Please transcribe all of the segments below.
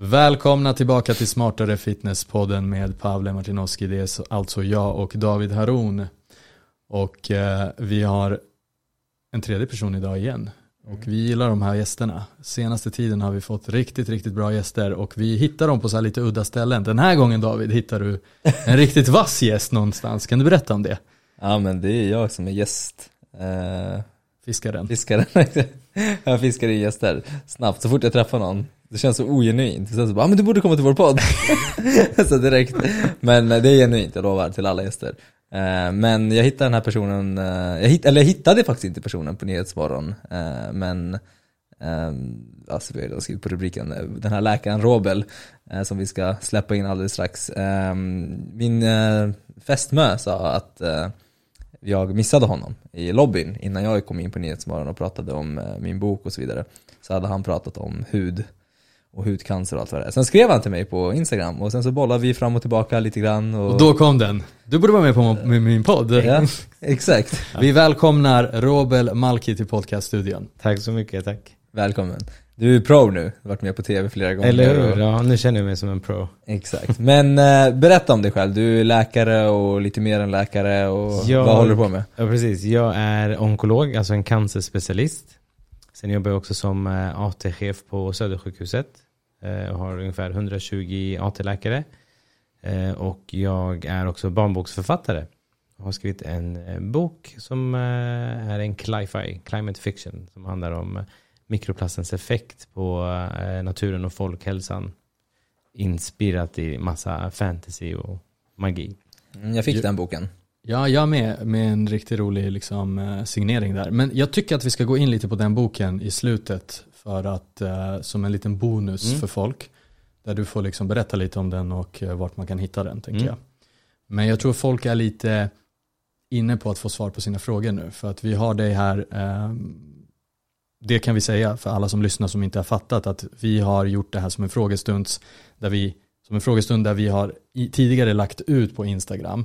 Välkomna tillbaka till Smartare Fitness-podden med Pavle Martinoski. Det är alltså jag och David Haron. Och eh, vi har en tredje person idag igen. Och vi gillar de här gästerna. Senaste tiden har vi fått riktigt, riktigt bra gäster och vi hittar dem på så lite udda ställen. Den här gången David hittar du en riktigt vass gäst någonstans. Kan du berätta om det? Ja men det är jag som är gäst. Uh, fiskaren. Fiskaren. jag fiskar in gäster snabbt så fort jag träffar någon. Det känns så ogenuint. Så bara, ah, men du borde komma till vår podd. så direkt. Men eh, det är genuint, jag lovar, till alla gäster. Eh, men jag hittade den här personen, eh, jag hitt, eller jag hittade faktiskt inte personen på Nyhetsmorgon. men alltså vi har skrivit på rubriken, den här läkaren Robel som vi ska släppa in alldeles strax. Ehm, min fästmö sa att jag missade honom i lobbyn innan jag kom in på Nyhetsmorgon och pratade om eh, min bok och så vidare. Så hade han pratat om hud och hudcancer och allt vad det är. Sen skrev han till mig på Instagram och sen så bollade vi fram och tillbaka lite grann. Och, och då kom den. Du borde vara med på min podd. Ja, exakt. Vi välkomnar Robel Malki till podcaststudion. Tack så mycket, tack. Välkommen. Du är pro nu, du har varit med på tv flera gånger. Eller hur, ja nu känner jag mig som en pro. Exakt. Men eh, berätta om dig själv, du är läkare och lite mer än läkare och jag, vad håller du på med? Ja precis, jag är onkolog, alltså en cancerspecialist. Sen jobbar jag också som eh, AT-chef på Södersjukhuset. Eh, och har ungefär 120 AT-läkare. Eh, och jag är också barnboksförfattare. Jag har skrivit en bok som är en cli-fi, climate fiction, som handlar om mikroplastens effekt på eh, naturen och folkhälsan. Inspirerat i massa fantasy och magi. Mm, jag fick den boken. Ja, jag med, med en riktigt rolig liksom, eh, signering där. Men jag tycker att vi ska gå in lite på den boken i slutet för att, uh, som en liten bonus mm. för folk. Där du får liksom berätta lite om den och vart man kan hitta den, tänker mm. jag. Men jag tror folk är lite inne på att få svar på sina frågor nu. För att vi har dig här uh, det kan vi säga för alla som lyssnar som inte har fattat att vi har gjort det här som en frågestund där vi, som en frågestund där vi har tidigare lagt ut på Instagram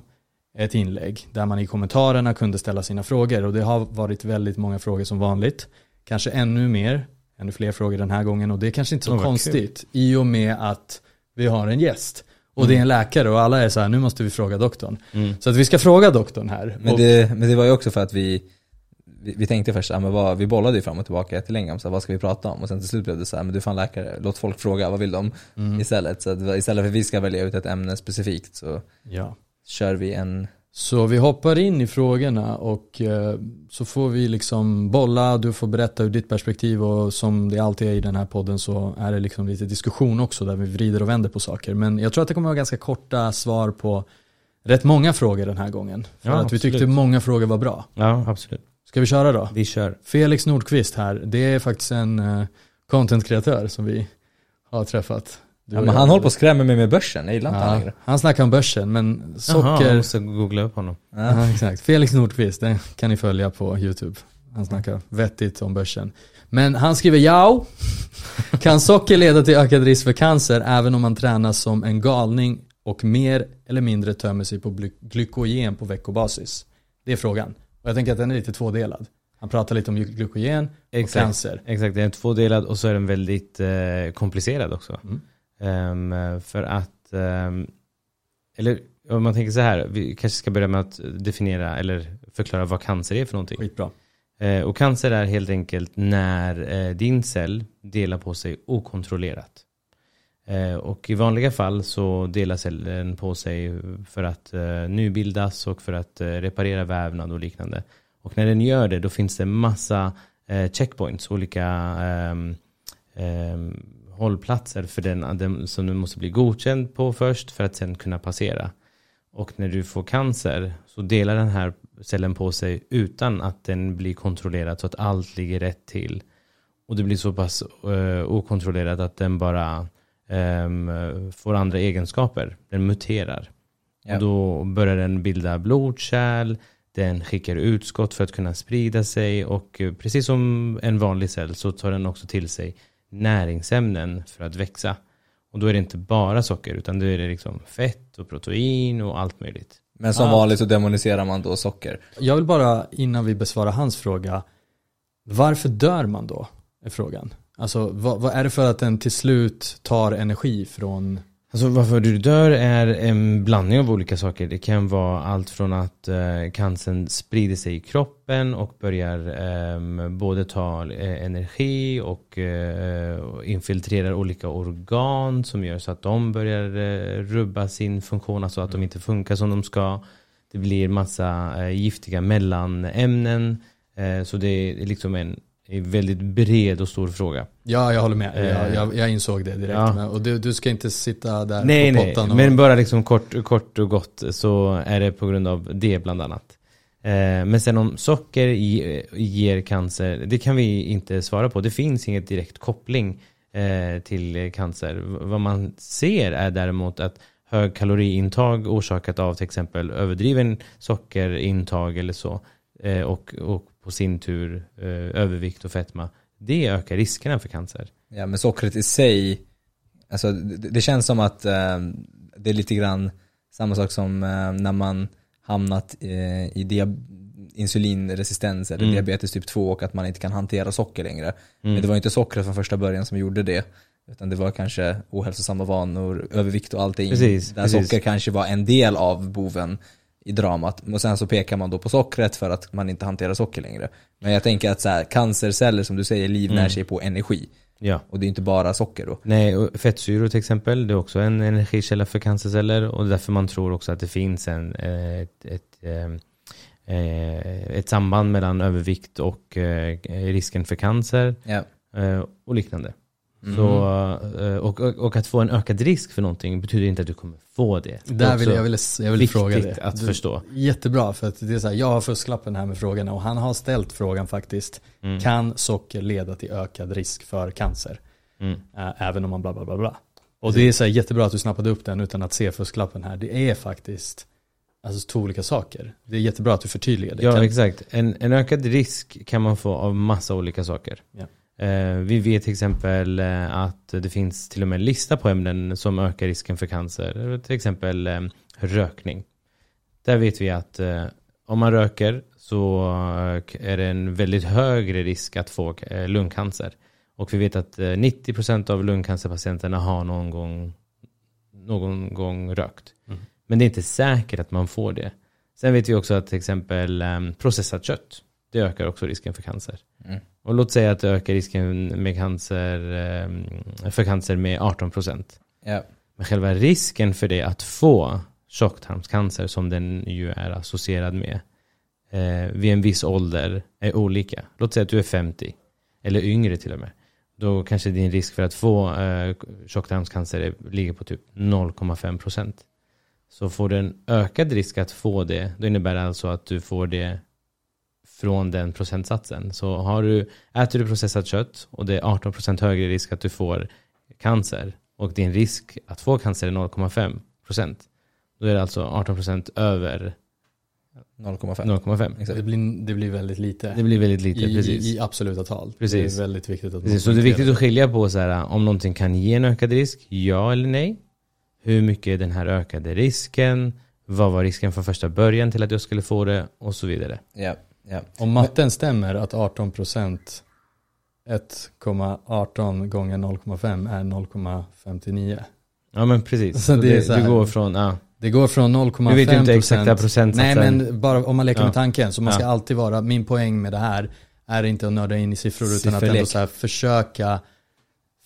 ett inlägg där man i kommentarerna kunde ställa sina frågor och det har varit väldigt många frågor som vanligt. Kanske ännu mer, ännu fler frågor den här gången och det är kanske inte så konstigt kul. i och med att vi har en gäst. Och mm. det är en läkare och alla är så här, nu måste vi fråga doktorn. Mm. Så att vi ska fråga doktorn här. Men det, men det var ju också för att vi vi, vi tänkte först, ja, men vad, vi bollade ju fram och tillbaka jättelänge om så här, vad ska vi prata om? Och sen till slut blev det så här, men du är fan läkare, låt folk fråga, vad vill de? Mm. Istället. Så att, istället för att vi ska välja ut ett ämne specifikt så ja. kör vi en så vi hoppar in i frågorna och eh, så får vi liksom bolla, du får berätta ur ditt perspektiv och som det alltid är i den här podden så är det liksom lite diskussion också där vi vrider och vänder på saker. Men jag tror att det kommer att vara ganska korta svar på rätt många frågor den här gången. För ja, att absolut. vi tyckte många frågor var bra. Ja, absolut. Ska vi köra då? Vi kör. Felix Nordqvist här, det är faktiskt en uh, content-kreatör som vi har träffat. Ja, men han håller på att skrämma mig med börsen, jag gillar inte ja, längre. Han snackar om börsen, men socker... Jaha, jag måste googla upp honom. Ja. exakt. Felix Nordqvist, den kan ni följa på YouTube. Han snackar vettigt om börsen. Men han skriver ja. Kan socker leda till ökad risk för cancer även om man tränar som en galning och mer eller mindre tömmer sig på glykogen på veckobasis? Det är frågan. Och jag tänker att den är lite tvådelad. Han pratar lite om glykogen och cancer. Exakt, den är tvådelad och så är den väldigt eh, komplicerad också. Mm. Um, för att, um, eller om man tänker så här, vi kanske ska börja med att definiera eller förklara vad cancer är för någonting. Skitbra. Uh, och cancer är helt enkelt när uh, din cell delar på sig okontrollerat. Eh, och i vanliga fall så delar cellen på sig för att eh, nybildas och för att eh, reparera vävnad och liknande. Och när den gör det då finns det massa checkpoints, olika ehm, ehm, hållplatser för den, den som du måste bli godkänd på först för att sen kunna passera. Och när du får cancer så delar den här cellen på sig utan att den blir kontrollerad så att allt ligger rätt till. Och det blir så pass uh, okontrollerat att den bara um, får andra egenskaper. Den muterar. Ja. Och då börjar den bilda blodkärl, den skickar utskott för att kunna sprida sig och eh, precis som en vanlig cell så tar den också till sig näringsämnen för att växa. Och då är det inte bara socker utan då är det liksom fett och protein och allt möjligt. Men som allt. vanligt så demoniserar man då socker. Jag vill bara innan vi besvarar hans fråga, varför dör man då? Är frågan. Alltså vad, vad är det för att den till slut tar energi från Alltså varför du dör är en blandning av olika saker. Det kan vara allt från att eh, cancern sprider sig i kroppen och börjar eh, både ta eh, energi och eh, infiltrerar olika organ som gör så att de börjar eh, rubba sin funktion, alltså att de inte funkar som de ska. Det blir massa eh, giftiga mellanämnen. Eh, så det är liksom en en väldigt bred och stor fråga. Ja, jag håller med. Jag, Eh, jag, jag insåg det direkt. ja. Och du, du ska inte sitta där Nej, på nej, pottan och... men bara liksom kort, kort och gott så är det på grund av det bland annat. Eh, men sen om socker ger cancer, det kan vi inte svara på. Det finns inget direkt koppling eh, till cancer. Vad man ser är däremot att hög kaloriintag orsakat av till exempel överdriven sockerintag eller så och, och på sin tur eh, övervikt och fetma. Det ökar riskerna för cancer. Ja men sockret i sig, alltså det, det känns som att eh, det är lite grann samma sak som eh, när man hamnat eh, i dia- insulinresistens eller Mm. diabetes typ 2 och att man inte kan hantera socker längre. Mm. Men det var inte sockret från första början som gjorde det. Utan det var kanske ohälsosamma vanor, övervikt och allting. Precis, där precis. socker kanske var en del av boven i dramat. Och sen så pekar man då på sockret för att man inte hanterar socker längre. Men jag tänker att så här, cancerceller som du säger livnär Mm. sig på energi. Ja. Och det är inte bara socker då. Nej, och fettsyror till exempel, det är också en energikälla för cancerceller och därför man tror också att det finns en, eh, ett, ett, eh, eh, ett samband mellan övervikt och risken för cancer Ja. och liknande. Mm. Så, eh, och, och, att få en ökad risk för någonting betyder inte att du kommer få det. Det är Där vill jag, vill, jag vill fråga det. att Du- förstå. Jättebra, för att det är så här, jag har fusklappen här med frågorna och han har ställt frågan faktiskt. Mm. Kan socker leda till ökad risk för cancer? Mm. Äh, även om man bla bla bla bla. Och det är så här jättebra att du snappade upp den utan att se fusklappen här. Det är faktiskt alltså, två olika saker. Det är jättebra att du förtydligar det. Ja, Kan- exakt. En, en ökad risk kan man få av massa olika saker. Ja. Eh, vi vet till exempel eh, att det finns till och med en lista på ämnen som ökar risken för cancer. Till exempel eh, rökning. Där vet vi att eh, om man röker så eh, är det en väldigt högre risk att få eh, lungcancer. Och vi vet att eh, 90% av lungcancerpatienterna har någon gång, någon gång rökt. Mm. Men det är inte säkert att man får det. Sen vet vi också att till exempel processat kött, det ökar också risken för cancer. Mm. Och låt säga att det ökar risken med cancer, ehm, för cancer med 18%. Ja. Men själva risken för det att få tjocktarmscancer som den ju är associerad med eh, vid en viss ålder är olika. Låt säga att du är 50 eller yngre till och med. Då kanske din risk för att få eh, tjocktarmscancer är- ligger på typ 0,5%. Så får du en ökad risk att få det, då innebär det alltså att du får det från den procentsatsen. Så har du, äter du processat kött och det är 18% högre risk att du får cancer och din risk att få cancer är 0,5% då är det alltså 18% över 0,5. 0,5. Exakt. Det, blir, det blir väldigt lite. Det blir väldigt lite, I, precis. I, I absoluta tal. Precis. Det är väldigt viktigt att precis. Så det är viktigt att skilja på så här, om någonting kan ge en ökad risk, ja eller nej. Hur mycket är den här ökade risken? Vad var risken från första början till att jag skulle få det? Och så vidare. Ja. Ja. Om matten stämmer att 18% 1,18 gånger 0,5 är 0,59. Ja men precis. Så Så det det, så här- du går från, ja. Det går från 0,5% Du vet ju inte exakta procentsatsen. Nej men bara om man leker Ja. med tanken så man ska Ja. alltid vara, min poäng med det här är inte att nörda in i siffror utan att Sifferlek. ändå så här försöka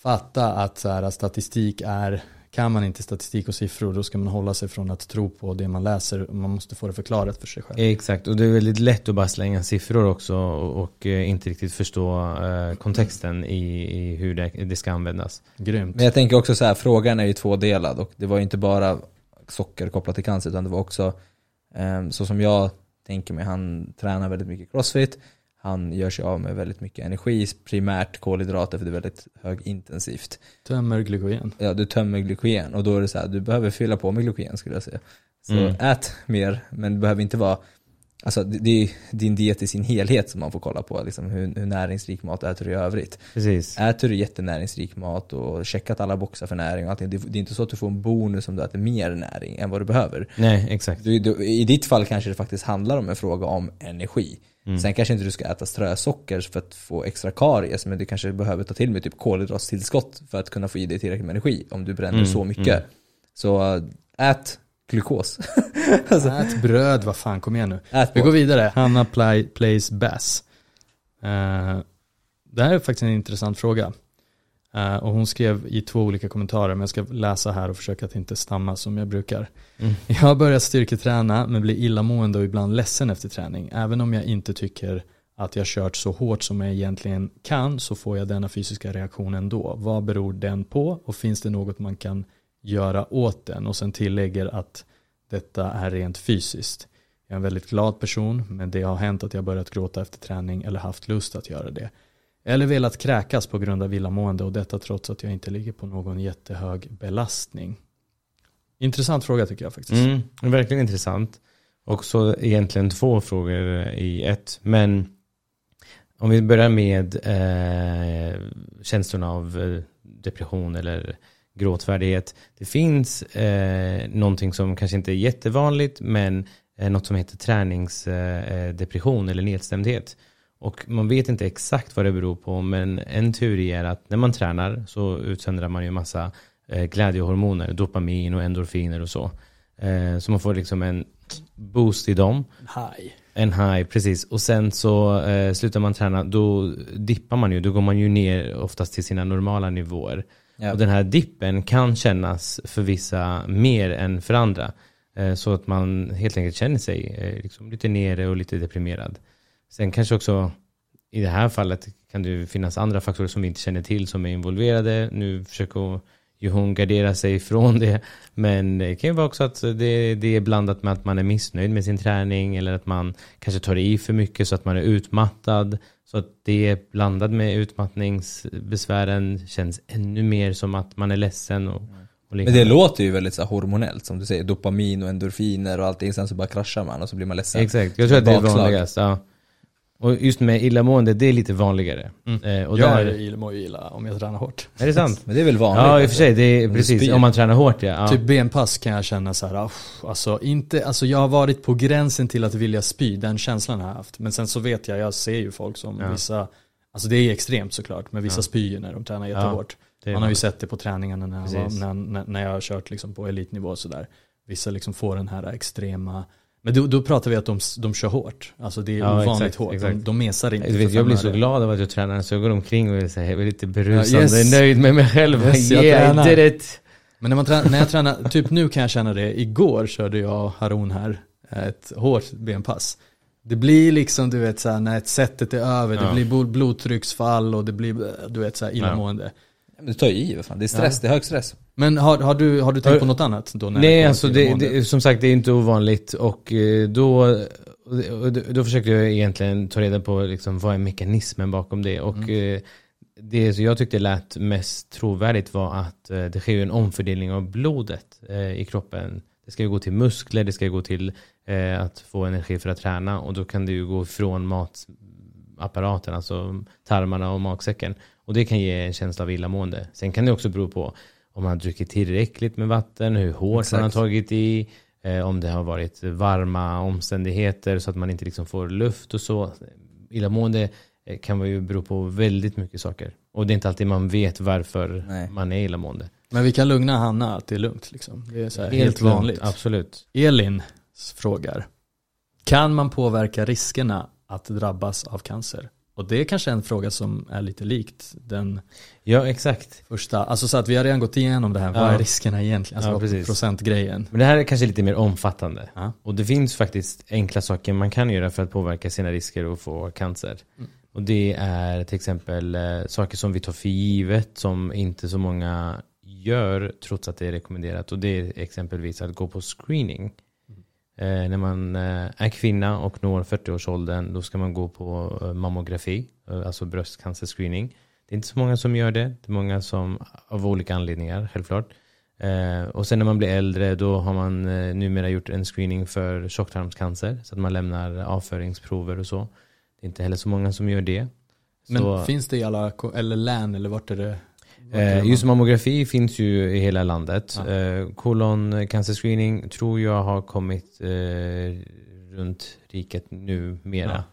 fatta att så här, statistik är, kan man inte statistik och siffror då ska man hålla sig från att tro på det man läser, man måste få det förklarat för sig själv. Exakt, och det är väldigt lätt att bara slänga siffror också och, och eh, inte riktigt förstå eh, kontexten i, i hur det, det ska användas. Grymt. Men jag tänker också så här, frågan är ju tvådelad och det var ju inte bara socker kopplat till cancer utan det var också eh, så som jag tänker mig, han tränar väldigt mycket crossfit, han gör sig av med väldigt mycket energi, primärt kolhydrater för det är väldigt högintensivt. Tömmer glykogen. Ja, du tömmer glykogen och då är det så här, du behöver fylla på med glykogen skulle jag säga. Så Mm. ät mer, men det behöver inte vara Alltså det, är din diet i sin helhet som man får kolla på, liksom hur, hur näringsrik mat äter du i övrigt. Precis. Äter du jättenäringsrik mat och checkat alla boxar för näring och allting, det, det är inte så att du får en bonus om du äter mer näring än vad du behöver. Nej, exakt. Du, du, I ditt fall kanske det faktiskt handlar om en fråga om energi. Mm. Sen kanske inte du ska äta strösocker för att få extra karies, men du kanske behöver ta till med typ kolhydratstillskott för att kunna få i dig tillräckligt med energi om du bränner Mm, så mycket. mm. Så ät glukos. alltså, Ät bröd, vad fan, kom igen nu. ät Vi går vidare. Hanna play, plays bass. Eh, det här är faktiskt en intressant fråga. Eh, och hon skrev i två olika kommentarer, men jag ska läsa här och försöka att inte stamma som jag brukar. Mm. Jag har börjat styrketräna men blir illamående och ibland ledsen efter träning. Även om jag inte tycker att jag kört så hårt som jag egentligen kan så får jag denna fysiska reaktion ändå. Vad beror den på och finns det något man kan göra åt den? Och sen tillägger att detta är rent fysiskt. Jag är en väldigt glad person men det har hänt att jag börjat gråta efter träning eller haft lust att göra det. Eller velat kräkas på grund av illamående och detta trots att jag inte ligger på någon jättehög belastning. Intressant fråga tycker jag faktiskt. Mm, verkligen intressant. Också egentligen två frågor i ett. Men om vi börjar med eh, känslorna av eh, depression eller gråtfärdighet. Det finns eh, någonting som kanske inte är jättevanligt men eh, något som heter träningsdepression eh, depression eller nedstämdhet. Och man vet inte exakt vad det beror på men en teori är att när man tränar så utsöndrar man ju massa eh, glädjehormoner, dopamin och endorfiner och så. Eh, så man får liksom en boost i dem. Hej. En high, precis. Och sen så eh, slutar man träna, då dippar man ju, då går man ju ner oftast till sina normala nivåer. Ja. Och den här dippen kan kännas för vissa mer än för andra. Eh, så att man helt enkelt känner sig eh, liksom lite nere och lite deprimerad. Sen kanske också i det här fallet kan det finnas andra faktorer som vi inte känner till som är involverade. Nu försöker ju hon gardera sig från det. Men det kan ju vara också att det, det är blandat med att man är missnöjd med sin träning eller att man kanske tar i för mycket så att man är utmattad. Så att det blandat med utmattningsbesvären känns ännu mer som att man är ledsen. Och, och Men det låter ju väldigt så hormonellt som du säger, dopamin och endorfiner och allting, sen så bara kraschar man och så blir man ledsen. Exakt, jag tror att det är vanligast. Ja. Och just med illamående, det är lite vanligare. Mm. Eh, och jag där, mår ju illa om jag tränar hårt. är det sant? Men det är väl vanligt? Ja, i och för sig, det är precis. Om man tränar hårt ja. ja. Typ benpass kan jag känna så här, "Uff, alltså inte, alltså jag har varit på gränsen till att vilja spy, den känslan har jag haft. Men sen så vet jag, jag ser ju folk som Ja. vissa, alltså det är extremt såklart, men vissa Ja. spyr ju när de tränar jättehårt. Är Man har ju sett det på träningarna var, när, när, när jag har kört liksom på elitnivå och sådär. Vissa liksom får den här extrema, men då, då pratar vi att de, de kör hårt. Alltså det är Ja, ovanligt exakt, hårt. De, exakt. de mesar inte. Du vet, jag blir så glad av att jag tränar så jag går omkring och är, så här, jag är lite berusande, Ja, yes. nöjd med mig själv. Yes, jag yeah, I tränar. did it! Men när, man tränar, när jag tränar, typ nu kan jag känna det, igår körde jag Haron här ett hårt benpass. Det blir liksom, du vet såhär, när ett sättet är över, det Ja. blir blod- blodtrycksfall och det blir, du vet såhär illamående. Men du tar ju i, vad fan. Det är stress, det är hög stress. Men har, har, du, har du tänkt Har- på något annat då? När Nej, alltså det, det, som sagt det är inte ovanligt och eh, då, då, försökte jag egentligen ta reda på liksom, vad är mekanismen bakom det och Mm. eh, det som jag tyckte lät mest trovärdigt var att eh, det sker en omfördelning av blodet i kroppen. Det ska ju gå till muskler, det ska gå till att få energi för att träna och då kan det ju gå från matapparaten, alltså tarmarna och magsäcken. Och det kan ge en känsla av illamående. Sen kan det också bero på om man har druckit tillräckligt med vatten, hur hårt Exakt. man har tagit i, eh, om det har varit varma omständigheter så att man inte liksom får luft och så. Illamående eh, kan ju bero på väldigt mycket saker. Och det är inte alltid man vet varför Nej. man är illamående. Men vi kan lugna Hanna att det är lugnt liksom. Det är helt, lugnt, vanligt. Absolut. Elin frågar, kan man påverka riskerna att drabbas av cancer? Och det är kanske en fråga som är lite likt den Ja, exakt. första, alltså så att vi har redan gått igenom det här, vad Ja. är riskerna egentligen? Alltså Ja, procentgrejen. Men det här är kanske lite mer omfattande. Ja. Och det finns faktiskt enkla saker man kan göra för att påverka sina risker och få cancer. Mm. Och det är till exempel eh, saker som vi tar för givet som inte så många gör trots att det är rekommenderat. Och det är exempelvis att gå på screening. Eh, när man eh, är kvinna och når 40-årsåldern då ska man gå på eh, mammografi, alltså bröstcancerscreening. Det är inte så många som gör det. Det är många som av olika anledningar, självklart. Och sen när man blir äldre då har man numera gjort en screening för tjocktarmscancer. Så att man lämnar avföringsprover och så. Det är inte heller så många som gör det. Men Så- finns det i alla, eller län eller vart är det? Eh, just mammografi finns ju i hela landet. Ja. Eh, koloncancerscreening tror jag har kommit eh, runt riket nu mera. Ja.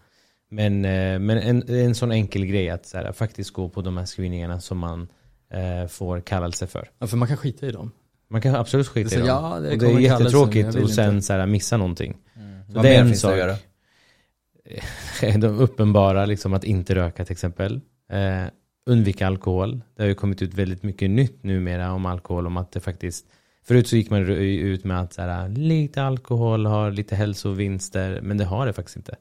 Men, eh, men en, en sån enkel grej att så här, faktiskt gå på de här screeningarna som man eh, får kallelse för. Ja, för man kan skita i dem. Man kan absolut skita Det i är dem. så, ja, det och det är jättetråkigt att sen inte. så här, missa någonting. Så Vad det är mer en finns det att sak. göra? de uppenbara, liksom att inte röka till exempel. Undvika alkohol. Det har ju kommit ut väldigt mycket nytt numera om alkohol. Om att det faktiskt, förut så gick man ut med att så här, lite alkohol har lite hälsovinster, men det har det faktiskt inte.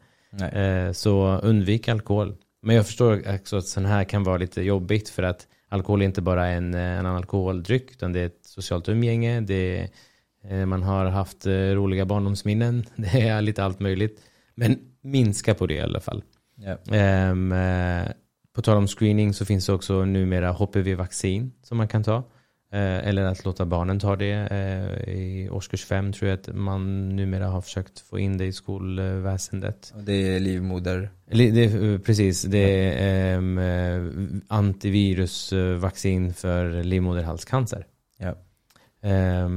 Eh, så undvik alkohol. Men jag förstår också att sån här kan vara lite jobbigt för att alkohol är inte bara en, eh, en alkoholdryck utan det är ett socialt umgänge. Det är, eh, man har haft eh, roliga barndomsminnen. Det är lite allt möjligt. Men minska på det i alla fall. Ehm, eh, på tal om screening så finns det också numera HPV-vaccin som man kan ta. Eh, eller att låta barnen ta det. Eh, I årskurs fem tror jag att man numera har försökt få in det i skolväsendet. Det är livmoder. Det, är, eh, precis, det är eh, antivirusvaccin för livmoderhalscancer. Ja. Eh,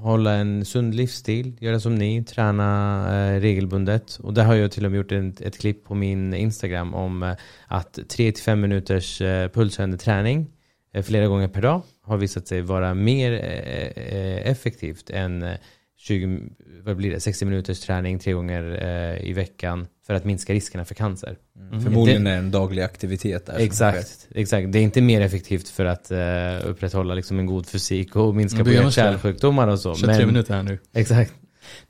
hålla en sund livsstil, göra som ni, träna eh, regelbundet. Och där har jag till och med gjort ett, ett klipp på min Instagram om eh, att 3-5 minuters eh, pulshöjande träning eh, flera gånger per dag har visat sig vara mer eh, eh effektivt än eh, 20, vad blir det, 60 minuters träning tre gånger eh, i veckan för att minska riskerna för cancer. Mm. Förmodligen är det en daglig aktivitet där. Exakt, exakt. Det är inte mer effektivt för att eh, upprätthålla liksom en god fysik och minska Men på då gör man så här. kärlsjukdomar och så. 23 minuter här nu. Exakt.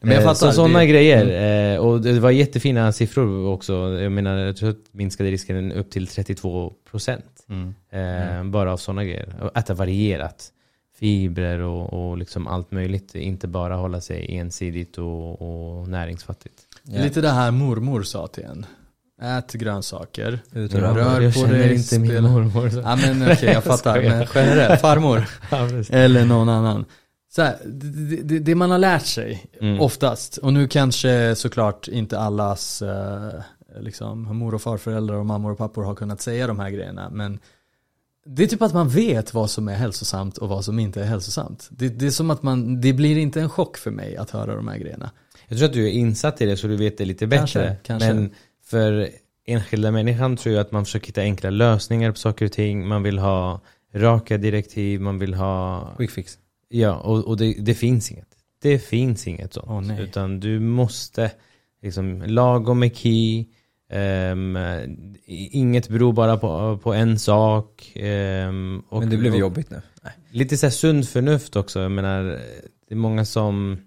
Men jag Eh, fattar, så sådana det- grejer. Eh, och det var jättefina siffror också. Jag menar, jag tror att minskade risken upp till 32 procent. Mm. Eh, Bara av sådana grejer. Och äta varierat. Fibrer och, och liksom allt möjligt. Inte bara hålla sig ensidigt och, och näringsfattigt. Ja. Lite det här mormor sa till en. Ät grönsaker. Ut och Ja. röra. Rör jag på känner dig, inte min spela- mormor. Så. Ja men okej, jag Jag fattar. Men generellt, farmor. Ja. Eller någon annan. Så här, det, det, det man har lärt sig, Mm. oftast, och nu kanske såklart inte allas eh, liksom, mor och farföräldrar och mammor och pappor har kunnat säga de här grejerna, men det är typ att man vet vad som är hälsosamt och vad som inte är hälsosamt. Det, det är som att man, det blir inte en chock för mig att höra de här grejerna. Jag tror att du är insatt i det så du vet det lite bättre. Kanske, kanske. Men för enskilda människan tror jag att man försöker hitta enkla lösningar på saker och ting. Man vill ha raka direktiv, man vill ha... Quick fix. Ja, och, och det, det finns inget. Det finns inget sånt. Nej. Utan du måste, liksom, lagom med key. Ehm, inget beror bara på, på en sak. ehm, och, Men det blev och- jobbigt nu. Nej. Lite så här sunt förnuft också. Jag menar, det är många som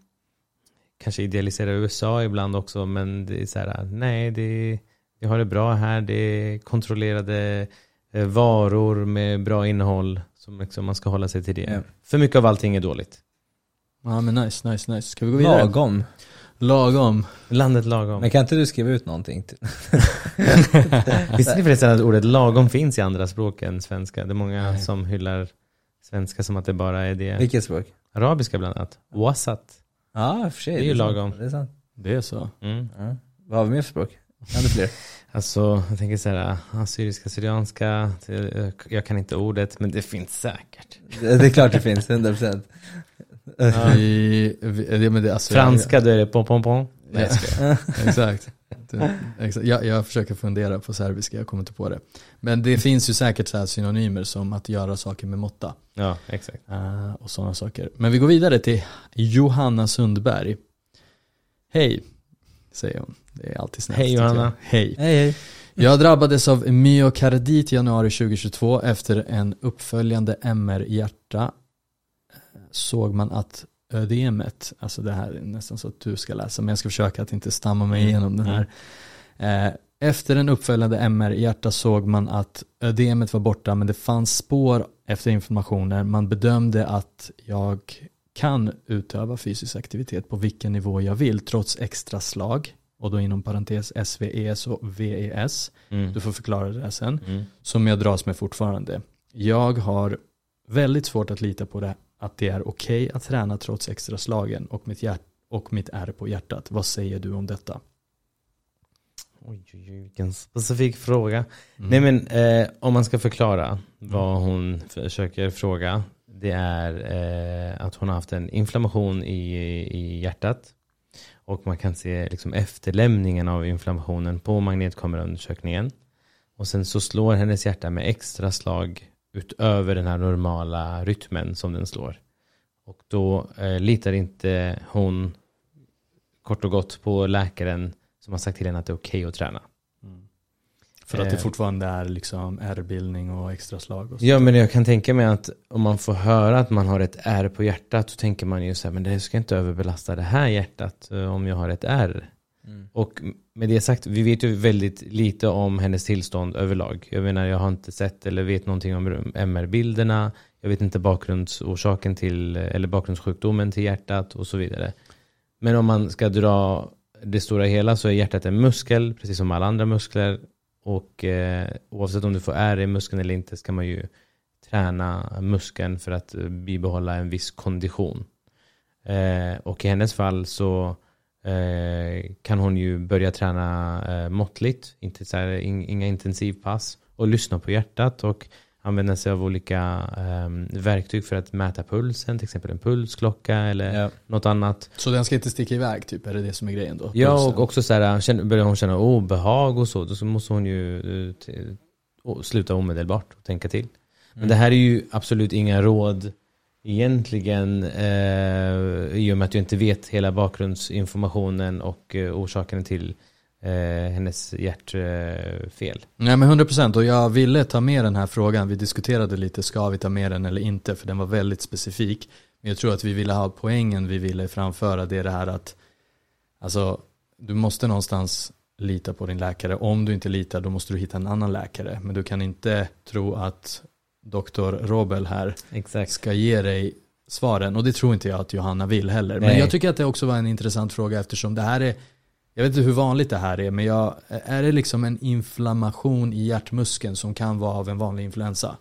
kanske idealiserar USA ibland också. Men det är så här, nej, det, vi har det bra här. Det är kontrollerade eh, varor med bra innehåll. Som liksom man ska hålla sig till det. Ja. För mycket av allting är dåligt. Ja men nice, nice, nice. Ska vi gå vidare? Lagom. Lagom. Landet lagom. Men kan inte du skriva ut någonting? till- Visste ni förresten att ordet lagom finns i andra språk än svenska? Det är många Nej. som hyllar svenska som att det bara är det. Vilket språk? Arabiska bland annat. Wasat. Ja, och för sig. Det är ju lagom. Det är sant. Det är så. Mm. Ja. Vad har vi mer för språk? Ännu fler? Alltså, jag tänker så här, assyriska, syrianska, jag kan inte ordet, men det finns säkert. Det det är klart det finns, 100%. Vi, vi, men det, alltså, Franska, då är det pom pom pom. Nej, jag skojar. Exakt. Jag, jag försöker fundera på serbiska, jag kommer inte på det. Men det finns ju säkert så här synonymer som att göra saker med måtta. Ja, exakt. eh, och sådana saker. Men vi går vidare till Johanna Sundberg. Hej, säger hon. Det är alltid snällt. Hej, jag. Johanna. Hej. Hej hej. Jag drabbades av myokardit i januari 2022 efter en uppföljande MR-hjärta. Såg man att ödemet, alltså det här är nästan så att du ska läsa, men jag ska försöka att inte stamma mig Mm. igenom den här. Eh, Efter en uppföljande MR-hjärta såg man att ödemet var borta, men det fanns spår efter informationer. Man bedömde att jag kan utöva fysisk aktivitet på vilken nivå jag vill, trots extra slag. Och då inom parentes SVES och VES. Mm. Du får förklara det där sen. Mm. Som jag dras med fortfarande. Jag har väldigt svårt att lita på det, att det är okej okay att träna trots extra slagen och mitt, hjärt och mitt är på hjärtat. Vad säger du om detta? Oj, oj, oj, vilken specifik fråga. Mm. Nej men eh, om man ska förklara vad mm. hon försöker fråga. Det är eh, att hon har haft en inflammation i, i hjärtat. Och man kan se liksom efterlämningen av inflammationen på magnetkameraundersökningen. Och sen så slår hennes hjärta med extra slag utöver den här normala rytmen som den slår. Och då eh, litar inte hon kort och gott på läkaren som har sagt till henne att det är okej okay att träna. Mm. För att det eh. fortfarande är liksom ärrbildning och extra slag? Och ja, men jag kan tänka mig att om man får höra att man har ett ärr på hjärtat så tänker man ju så här, men det ska inte överbelasta det här hjärtat eh, om jag har ett ärr. Mm. Och med det sagt, vi vet ju väldigt lite om hennes tillstånd överlag. Jag menar, jag har inte sett eller vet någonting om MR-bilderna. Jag vet inte bakgrundsorsaken till, eller bakgrundssjukdomen till hjärtat och så vidare. Men om man ska dra det stora hela så är hjärtat en muskel, precis som alla andra muskler. Och eh, oavsett om du får ärr i muskeln eller inte ska man ju träna muskeln för att bibehålla en viss kondition. Eh, och i hennes fall så kan hon ju börja träna eh, måttligt, inte så här, in, inga intensivpass och lyssna på hjärtat och använda sig av olika um, verktyg för att mäta pulsen, till exempel en pulsklocka eller ja. något annat. Så den ska inte sticka iväg typ, är det det som är grejen då? Ja, och också så här, börjar hon känna obehag och så, då måste hon ju sluta omedelbart och tänka till. Men mm. det här är ju absolut inga råd egentligen eh, i och med att du inte vet hela bakgrundsinformationen och eh, orsaken till eh, hennes hjärtfel. Eh, Nej men 100% och jag ville ta med den här frågan. Vi diskuterade lite, ska vi ta med den eller inte? För den var väldigt specifik. Men jag tror att vi ville ha poängen vi ville framföra. Det är det här att alltså, du måste någonstans lita på din läkare. Om du inte litar då måste du hitta en annan läkare. Men du kan inte tro att doktor Robel här Exakt. ska ge dig svaren. Och det tror inte jag att Johanna vill heller. Men Nej. jag tycker att det också var en intressant fråga eftersom det här är jag vet inte hur vanligt det här är, men jag, är det liksom en inflammation i hjärtmuskeln som kan vara av en vanlig influensa?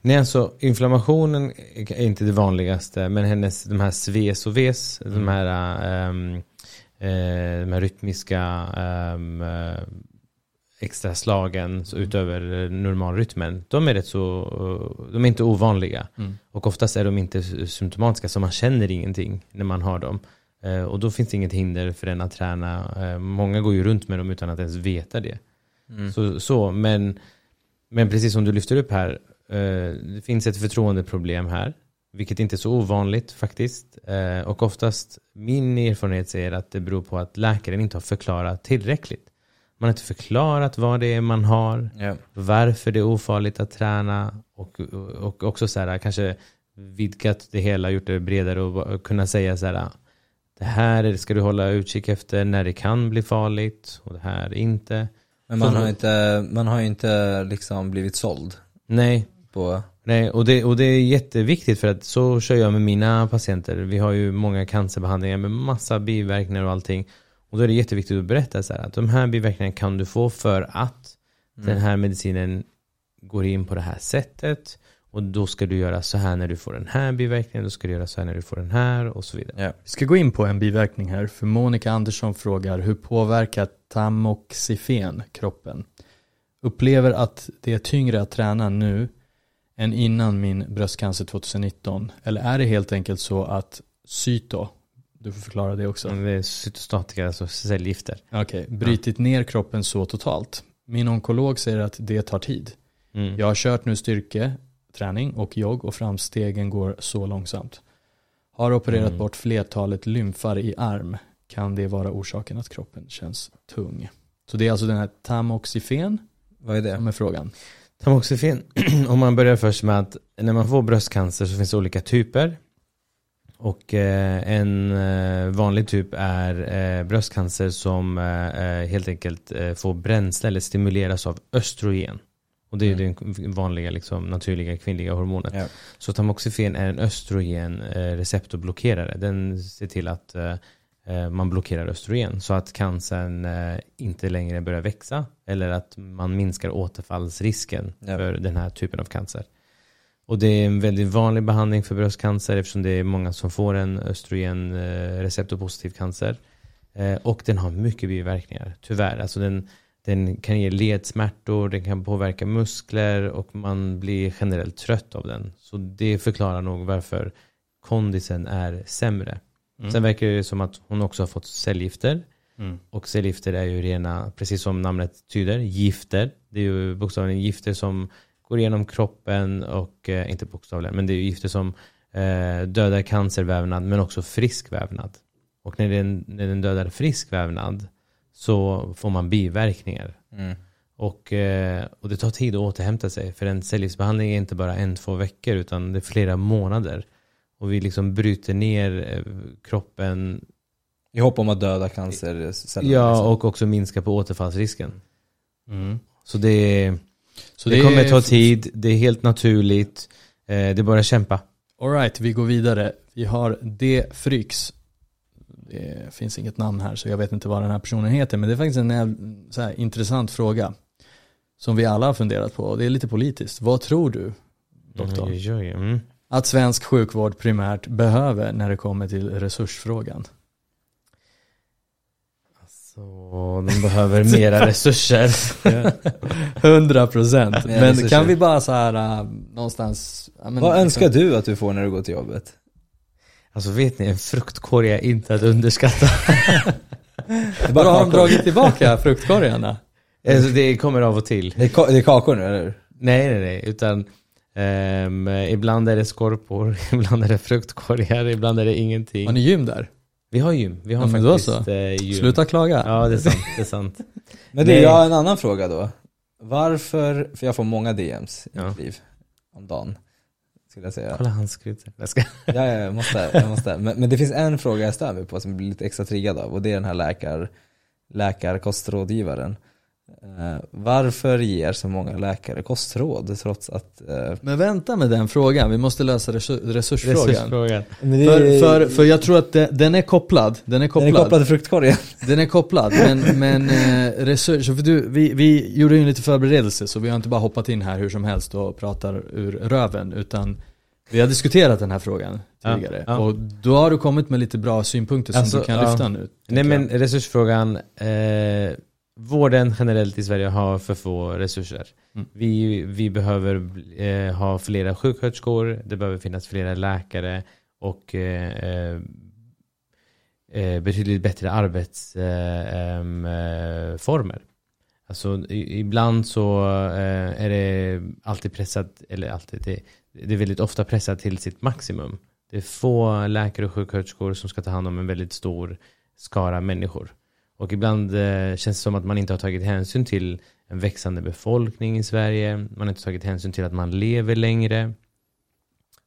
Nej, alltså inflammationen är inte det vanligaste, men hennes, de här sves och ves, mm. de här, um, de här rytmiska um, extra slagen så utöver normalrytmen, de är rätt så, de är inte ovanliga. Mm. Och oftast är de inte symptomatiska, så man känner ingenting när man har dem. Eh, och då finns det inget hinder för den att träna. Eh, många går ju runt med dem utan att ens veta det. Mm. Så, så, men, men precis som du lyfter upp här, eh, det finns ett förtroendeproblem här. Vilket inte är så ovanligt faktiskt. Och oftast, min erfarenhet säger att det beror på att läkaren inte har förklarat tillräckligt. Man har inte förklarat vad det är man har, yeah. varför det är ofarligt att träna och, och också så här, kanske vidgat det hela, gjort det bredare och kunna säga så här det här ska du hålla utkik efter när det kan bli farligt och det här inte. Men man, har, inte, man har ju inte liksom blivit såld. Nej. På... Nej, och det, och det är jätteviktigt för att så kör jag med mina patienter. Vi har ju många cancerbehandlingar med massa biverkningar och allting. Och då är det jätteviktigt att berätta så här, att de här biverkningarna kan du få för att mm. den här medicinen går in på det här sättet. Och då ska du göra så här när du får den här biverkningen, då ska du göra så här när du får den här och så vidare. Ja. Vi ska gå in på en biverkning här, för Monica Andersson frågar hur påverkar tamoxifen kroppen? Upplever att det är tyngre att träna nu än innan min bröstcancer 2019? Eller är det helt enkelt så att cyto, du får förklara det också. Det är cytostatika, alltså cellgifter. Okej, okay. brytit ner kroppen så totalt. Min onkolog säger att det tar tid. Mm. Jag har kört nu styrke, träning och jogg och framstegen går så långsamt. Har opererat mm. bort flertalet lymfar i arm. Kan det vara orsaken att kroppen känns tung? Så det är alltså den här tamoxifen Vad är det? som är frågan. Tamoxifen, om man börjar först med att när man får bröstcancer så finns det olika typer. Och eh, en eh, vanlig typ är eh, bröstcancer som helt enkelt får bränsle eller stimuleras av östrogen. Och det är mm. det vanliga liksom, naturliga kvinnliga hormonet. Ja. Så tamoxifen är en östrogen receptorblockerare. Den ser till att man blockerar östrogen så att cancern inte längre börjar växa eller att man minskar återfallsrisken ja. för den här typen av cancer. Och det är en väldigt vanlig behandling för bröstcancer eftersom det är många som får en östrogen eh, receptorpositiv cancer. Eh, och den har mycket biverkningar, tyvärr. Alltså den, den kan ge ledsmärtor, den kan påverka muskler och man blir generellt trött av den. Så det förklarar nog varför kondisen är sämre. Mm. Sen verkar det som att hon också har fått cellgifter. Mm. Och cellgifter är ju rena, precis som namnet tyder, gifter. Det är ju bokstavligen gifter som går igenom kroppen och, eh, inte bokstavligen, men det är gifter som eh, dödar cancervävnad men också frisk vävnad. Och när den, när den dödar frisk vävnad så får man biverkningar. Mm. Och, eh, och det tar tid att återhämta sig. För en cellgiftsbehandling är inte bara en, två veckor utan det är flera månader. Och vi liksom bryter ner kroppen I hopp om att döda cancerceller. Ja, liksom. och också minska på återfallsrisken. Mm. Så det, Så det, kommer ta tid, det är helt naturligt, eh, det är bara att kämpa. Alright, vi går vidare. Vi har D. Fryx. Det finns inget namn här så jag vet inte vad den här personen heter men det är faktiskt en så här, intressant fråga. Som vi alla har funderat på och det är lite politiskt. Vad tror du, doktor. Mm. att svensk sjukvård primärt behöver när det kommer till resursfrågan? Så de behöver mera resurser. 100 procent. Men resurser. kan vi bara så här äh, någonstans. ja, men Vad liksom- önskar du att du får när du går till jobbet? Alltså vet ni, en fruktkorg är inte att underskatta. Bara har de dragit tillbaka fruktkorgarna? Alltså, det kommer av och till. Det är, ka- det är kakor nu, eller hur? Nej, nej, nej. Utan ehm, ibland är det skorpor, ibland är det fruktkorgar, ibland är det ingenting. Har ni gym där? Vi har gym. Vi har Ja, men då faktiskt så. eh, gym. Sluta klaga. Ja, det är sant. Det är sant. Men du, Nej. jag har en annan fråga då. Varför, för jag får många DMs i Ja. mitt liv. Om dagen. Skulle jag säga. Kolla hans skrutar. Jag ska. Ja, ja, jag måste. Jag måste. Men, men det finns en fråga jag stör mig på som jag blir lite extra triggad av och det är den här läkar, läkarkostrådgivaren. Eh, varför ger så många läkare kostråd trots att... eh, Men vänta med den frågan, vi måste lösa resur- resursfrågan. Resursfrågan. det För, är- för, för jag tror att det, den är kopplad. Den är den kopplad. är kopplad till fruktkorgen. Den är kopplad, men, men eh, resurs, för du, vi, vi gjorde ju lite förberedelse så vi har inte bara hoppat in här hur som helst och pratar ur röven utan vi har diskuterat den här frågan Ja, tidigare ja. och då har du kommit med lite bra synpunkter som Alltså, du kan ja. lyfta nu. Nej men resursfrågan. Eh, vården generellt i Sverige har för få resurser. Mm. Vi, vi behöver eh, ha flera sjuksköterskor, det behöver finnas flera läkare och eh, eh, eh, betydligt bättre arbetsformer. Eh, former. alltså i, ibland så eh, är det alltid pressat, eller alltid, det, det är väldigt ofta pressat till sitt maximum. Det är få läkare och sjuksköterskor som ska ta hand om en väldigt stor skara människor. Och ibland eh, känns det som att man inte har tagit hänsyn till en växande befolkning i Sverige. Man har inte tagit hänsyn till att man lever längre.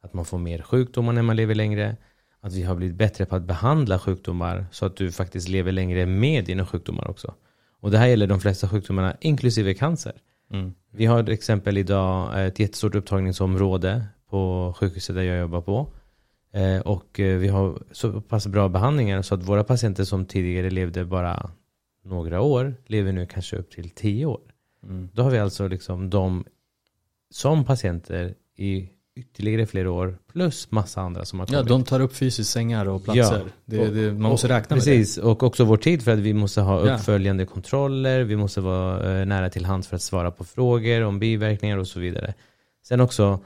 Att man får mer sjukdomar när man lever längre. Att vi har blivit bättre på att behandla sjukdomar så att du faktiskt lever längre med dina sjukdomar också. Och det här gäller de flesta sjukdomarna, inklusive cancer. Mm. Vi har till exempel idag ett jättestort upptagningsområde på sjukhuset där jag jobbar på. Eh, och eh, vi har så pass bra behandlingar så att våra patienter som tidigare levde bara några år lever nu kanske upp till tio år. Mm. Då har vi alltså liksom de som patienter i ytterligare flera år plus massa andra som har Ja, kommit. de tar upp fysiskt sängar och platser. Ja. Det, det, man måste Och- räkna med Precis, och också vår tid för att vi måste ha Ja. uppföljande kontroller, vi måste vara eh, nära till hands för att svara på frågor om biverkningar och så vidare. Sen också,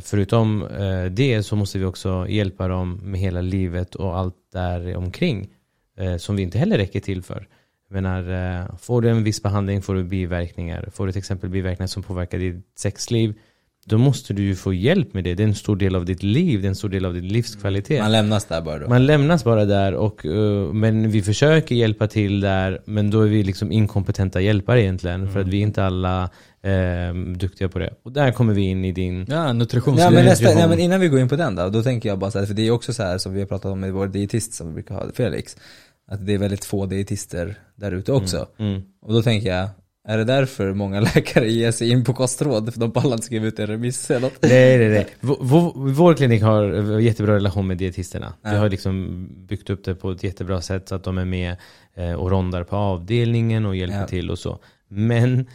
förutom eh, det så måste vi också hjälpa dem med hela livet och allt där omkring eh, som vi inte heller räcker till för. Jag menar, eh, får du en viss behandling får du biverkningar. Får du till exempel biverkningar som påverkar ditt sexliv då måste du ju få hjälp med det. Det är en stor del av ditt liv, det är en stor del av din livskvalitet. Man lämnas där bara då. Man lämnas bara där, och, eh, men vi försöker hjälpa till där, men då är vi liksom inkompetenta hjälpare egentligen, för att vi är inte alla eh, duktiga på det. Och där kommer vi in i din... Ja, Ja, nutritionsledning. men nästa, men innan vi går in på den då, då tänker jag bara så här, för det är också så här som vi har pratat om med vår dietist som vi brukar ha, Felix, att det är väldigt få dietister där ute också. Mm. Och då tänker jag, är det därför många läkare ger sig in på kostråd? För de pallar inte skriva ut en remiss eller något? Nej, nej, nej. Vår, vår, klinik har jättebra relation med dietisterna. Vi Ja. har liksom byggt upp det på ett jättebra sätt så att de är med eh, och rondar på avdelningen och hjälper Ja. till och så. Men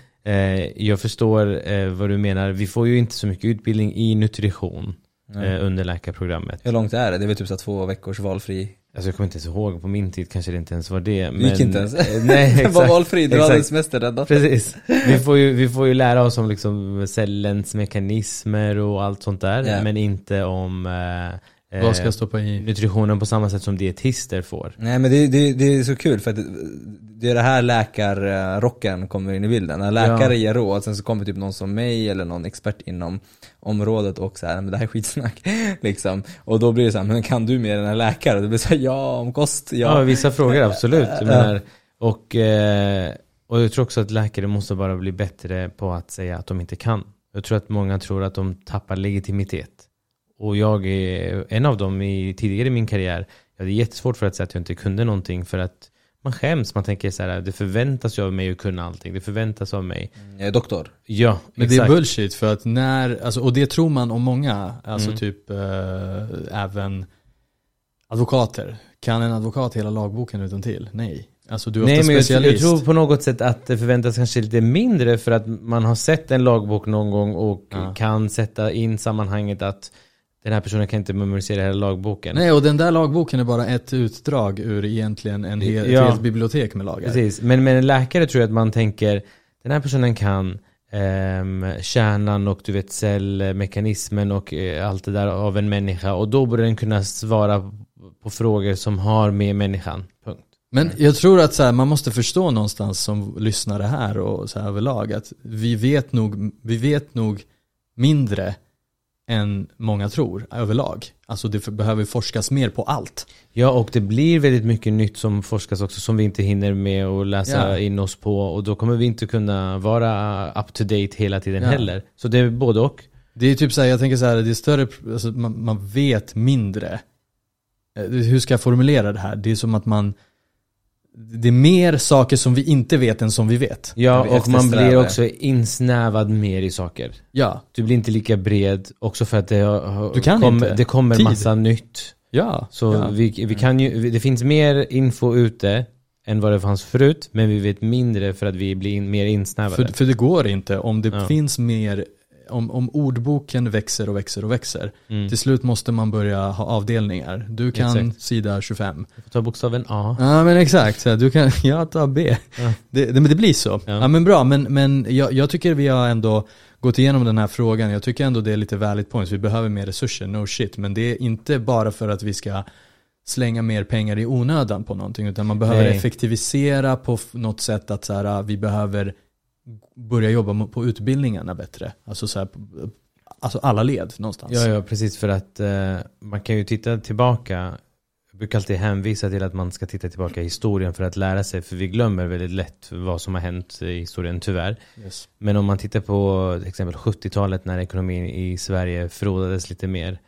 jag förstår eh, vad du menar. Vi får ju inte så mycket utbildning i nutrition eh, under läkarprogrammet. Hur långt är det? Det är väl typ så två veckors valfri? Alltså jag kommer inte ens ihåg, på min tid kanske det inte ens var det. Det gick inte ens. eh, Nej, Det var exakt. valfri, du hade Exakt. semesterrädda. Precis. Vi får, ju, vi får ju lära oss om liksom cellens mekanismer och allt sånt där. Ja. Men inte om eh, Vad ska eh, jag stoppa i? nutritionen på samma sätt som dietister får. Nej men det, det, det är så kul för att det, är det här läkarrocken kommer in i bilden. När läkare Ja. ger råd, sen så kommer typ någon som mig eller någon expert inom området och så här, men det här är skitsnack. liksom. Och då blir det så här, men kan du mer än en läkare? Och det blir så här, ja om kost, Ja, ja. vissa frågor absolut. Menar, och, eh, och jag tror också att läkare måste bara bli bättre på att säga att de inte kan. Jag tror att många tror att de tappar legitimitet. Och jag är en av dem i, tidigare i min karriär. Jag hade jättesvårt för att säga att jag inte kunde någonting för att man skäms. Man tänker så här, det förväntas ju av mig att kunna allting. Det förväntas av mig. Jag är doktor. Ja, Men det är exakt. bullshit för att när, alltså, och det tror man om många, alltså Mm. typ eh, även advokater. Kan en advokat hela lagboken utan till? Nej. Alltså du är Nej men jag, tror- jag tror på något sätt att det förväntas kanske lite mindre för att man har sett en lagbok någon gång och Ja. kan sätta in sammanhanget att den här personen kan inte memorisera hela lagboken. Nej och den där lagboken är bara ett utdrag ur egentligen en hel, ett Ja. helt bibliotek med lagar. Precis, men med en läkare tror jag att man tänker den här personen kan um, kärnan och du vet cellmekanismen och eh, allt det där av en människa och då borde den kunna svara på frågor som har med människan. Punkt. Men jag tror att så här, man måste förstå någonstans som lyssnare här och så här överlag att vi vet nog, vi vet nog mindre än många tror överlag. Alltså det behöver forskas mer på allt. Ja, och det blir väldigt mycket nytt som forskas också som vi inte hinner med att läsa Ja. in oss på och då kommer vi inte kunna vara up to date hela tiden Ja. heller. Så det är både och. Det är typ så här, jag tänker så här, det är större, alltså man, man vet mindre. Eh, Hur ska jag formulera det här? Det är som att man, det är mer saker som vi inte vet än som vi vet. Ja, vi och man blir också insnävad mer i saker. Ja, Du blir inte lika bred också för att det, inte. det kommer Tid. massa nytt. ja. Så ja. vi, vi kan ju, det finns mer info ute än vad det fanns förut, men vi vet mindre för att vi blir mer insnävade. För, för det går inte om det Ja. finns mer, om, om ordboken växer och växer och växer. Mm. Till slut måste man börja ha avdelningar. Du kan Exakt. sida 25. Jag får ta bokstaven A. Ja men exakt, du kan, jag tar B. Ja. Det, det, men det blir så. Ja. Ja, men bra, men, men jag, jag tycker vi har ändå gått igenom den här frågan. Jag tycker ändå det är lite valid points. Vi behöver mer resurser, no shit. Men det är inte bara för att vi ska slänga mer pengar i onödan på någonting. Utan man behöver Nej. effektivisera på något sätt att så här, vi behöver börja jobba på utbildningarna bättre. Alltså, så här, alltså alla led någonstans. Ja, ja, precis för att eh, man kan ju titta tillbaka. Jag brukar alltid hänvisa till att man ska titta tillbaka i historien för att lära sig, för vi glömmer väldigt lätt vad som har hänt i historien, tyvärr. Yes. Men om man tittar på till exempel 70-talet när ekonomin i Sverige frodades lite mer,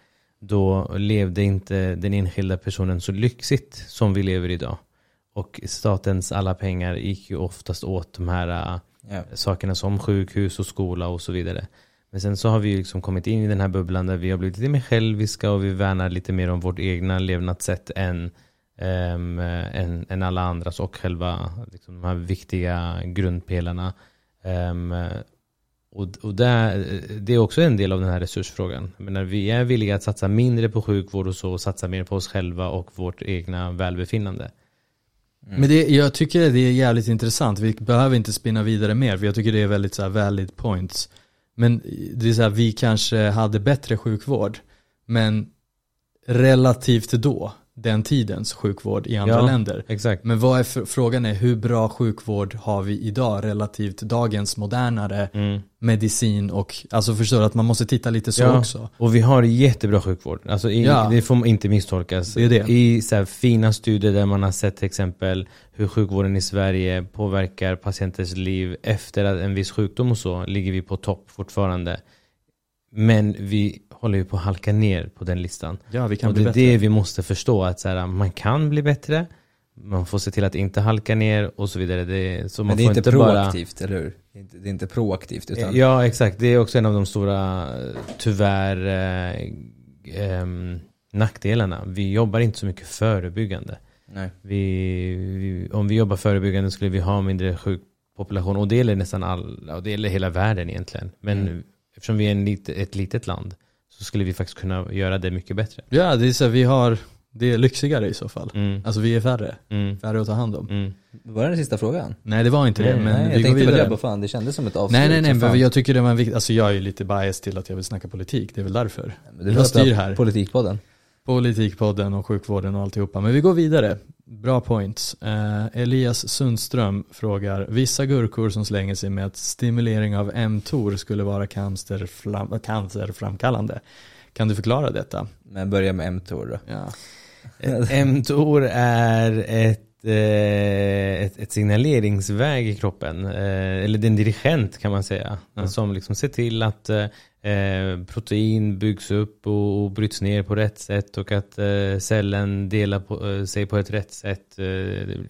då levde inte den enskilda personen så lyxigt som vi lever idag. Och statens alla pengar gick ju oftast åt de här äh, Ja. Eh, sakerna som sjukhus och skola och så vidare. Men sen så har vi liksom kommit in i den här bubblan där vi har blivit lite mer själviska och vi värnar lite mer om vårt egna levnadssätt än, um, än, än alla andras och själva liksom, de här viktiga grundpelarna. Um, och och där, det är också en del av den här resursfrågan. Men när vi är villiga att satsa mindre på sjukvård och så och satsa mer på oss själva och vårt egna välbefinnande. Mm. Men det, jag tycker det är jävligt intressant. Vi behöver inte spinna vidare mer för jag tycker det är väldigt så här valid points. Men det är så här, vi kanske hade bättre sjukvård. Men relativt då, den tidens sjukvård i andra Ja. länder. Exakt. Men vad är för, frågan är hur bra sjukvård har vi idag relativt dagens modernare Mm. medicin och alltså förstår att man måste titta lite så Ja. också. Och vi har jättebra sjukvård. Alltså i, Ja. Det får inte misstolkas. Det är det. I så fina studier där man har sett till exempel hur sjukvården i Sverige påverkar patienters liv efter en viss sjukdom och så, ligger vi på topp fortfarande. Men vi håller ju på att halka ner på den listan. Ja, vi kan och bli det är bättre. det vi måste förstå, att så här, man kan bli bättre, man får se till att inte halka ner och så vidare. Det, så man Men det är får inte bara- proaktivt, eller hur? Det är inte, proaktivt utan Ja, exakt. Det är också en av de stora, eh, tyvärr, eh, ehm, nackdelarna. Vi jobbar inte så mycket förebyggande. nej. Vi, vi, om vi jobbar förebyggande skulle vi ha mindre sjuk, population och det gäller nästan alla, och det gäller hela världen egentligen. Men Mm. Eftersom vi är en lit, ett litet land så skulle vi faktiskt kunna göra det mycket bättre. Ja, det är så här, vi har, det är lyxigare i så fall. Mm. Alltså vi är färre, Mm. färre att ta hand om. Mm. Var det den sista frågan? Nej det var inte det, Nej, men Nej, vi jag går tänkte på vidare. det, bara fan det kändes som ett avslut. Nej nej nej, men jag tycker det var en viktig, alltså jag är ju lite biased till att jag vill snacka politik, det är väl därför. Men det jag styr här. Politikpodden. Politikpodden och sjukvården och alltihopa. Men vi går vidare. Bra points. Eh, Elias Sundström frågar, vissa gurkor som slänger sig med att stimulering av mTOR skulle vara cancerfram cancerframkallande. Kan du förklara detta? Men börja med mTOR då. Ja. mTOR är ett, eh, ett, ett signaleringsväg i kroppen, eh, eller det är en dirigent kan man säga, Ja. som liksom ser till att eh, protein byggs upp och, och bryts ner på rätt sätt och att eh, cellen delar på, eh, sig på ett rätt sätt.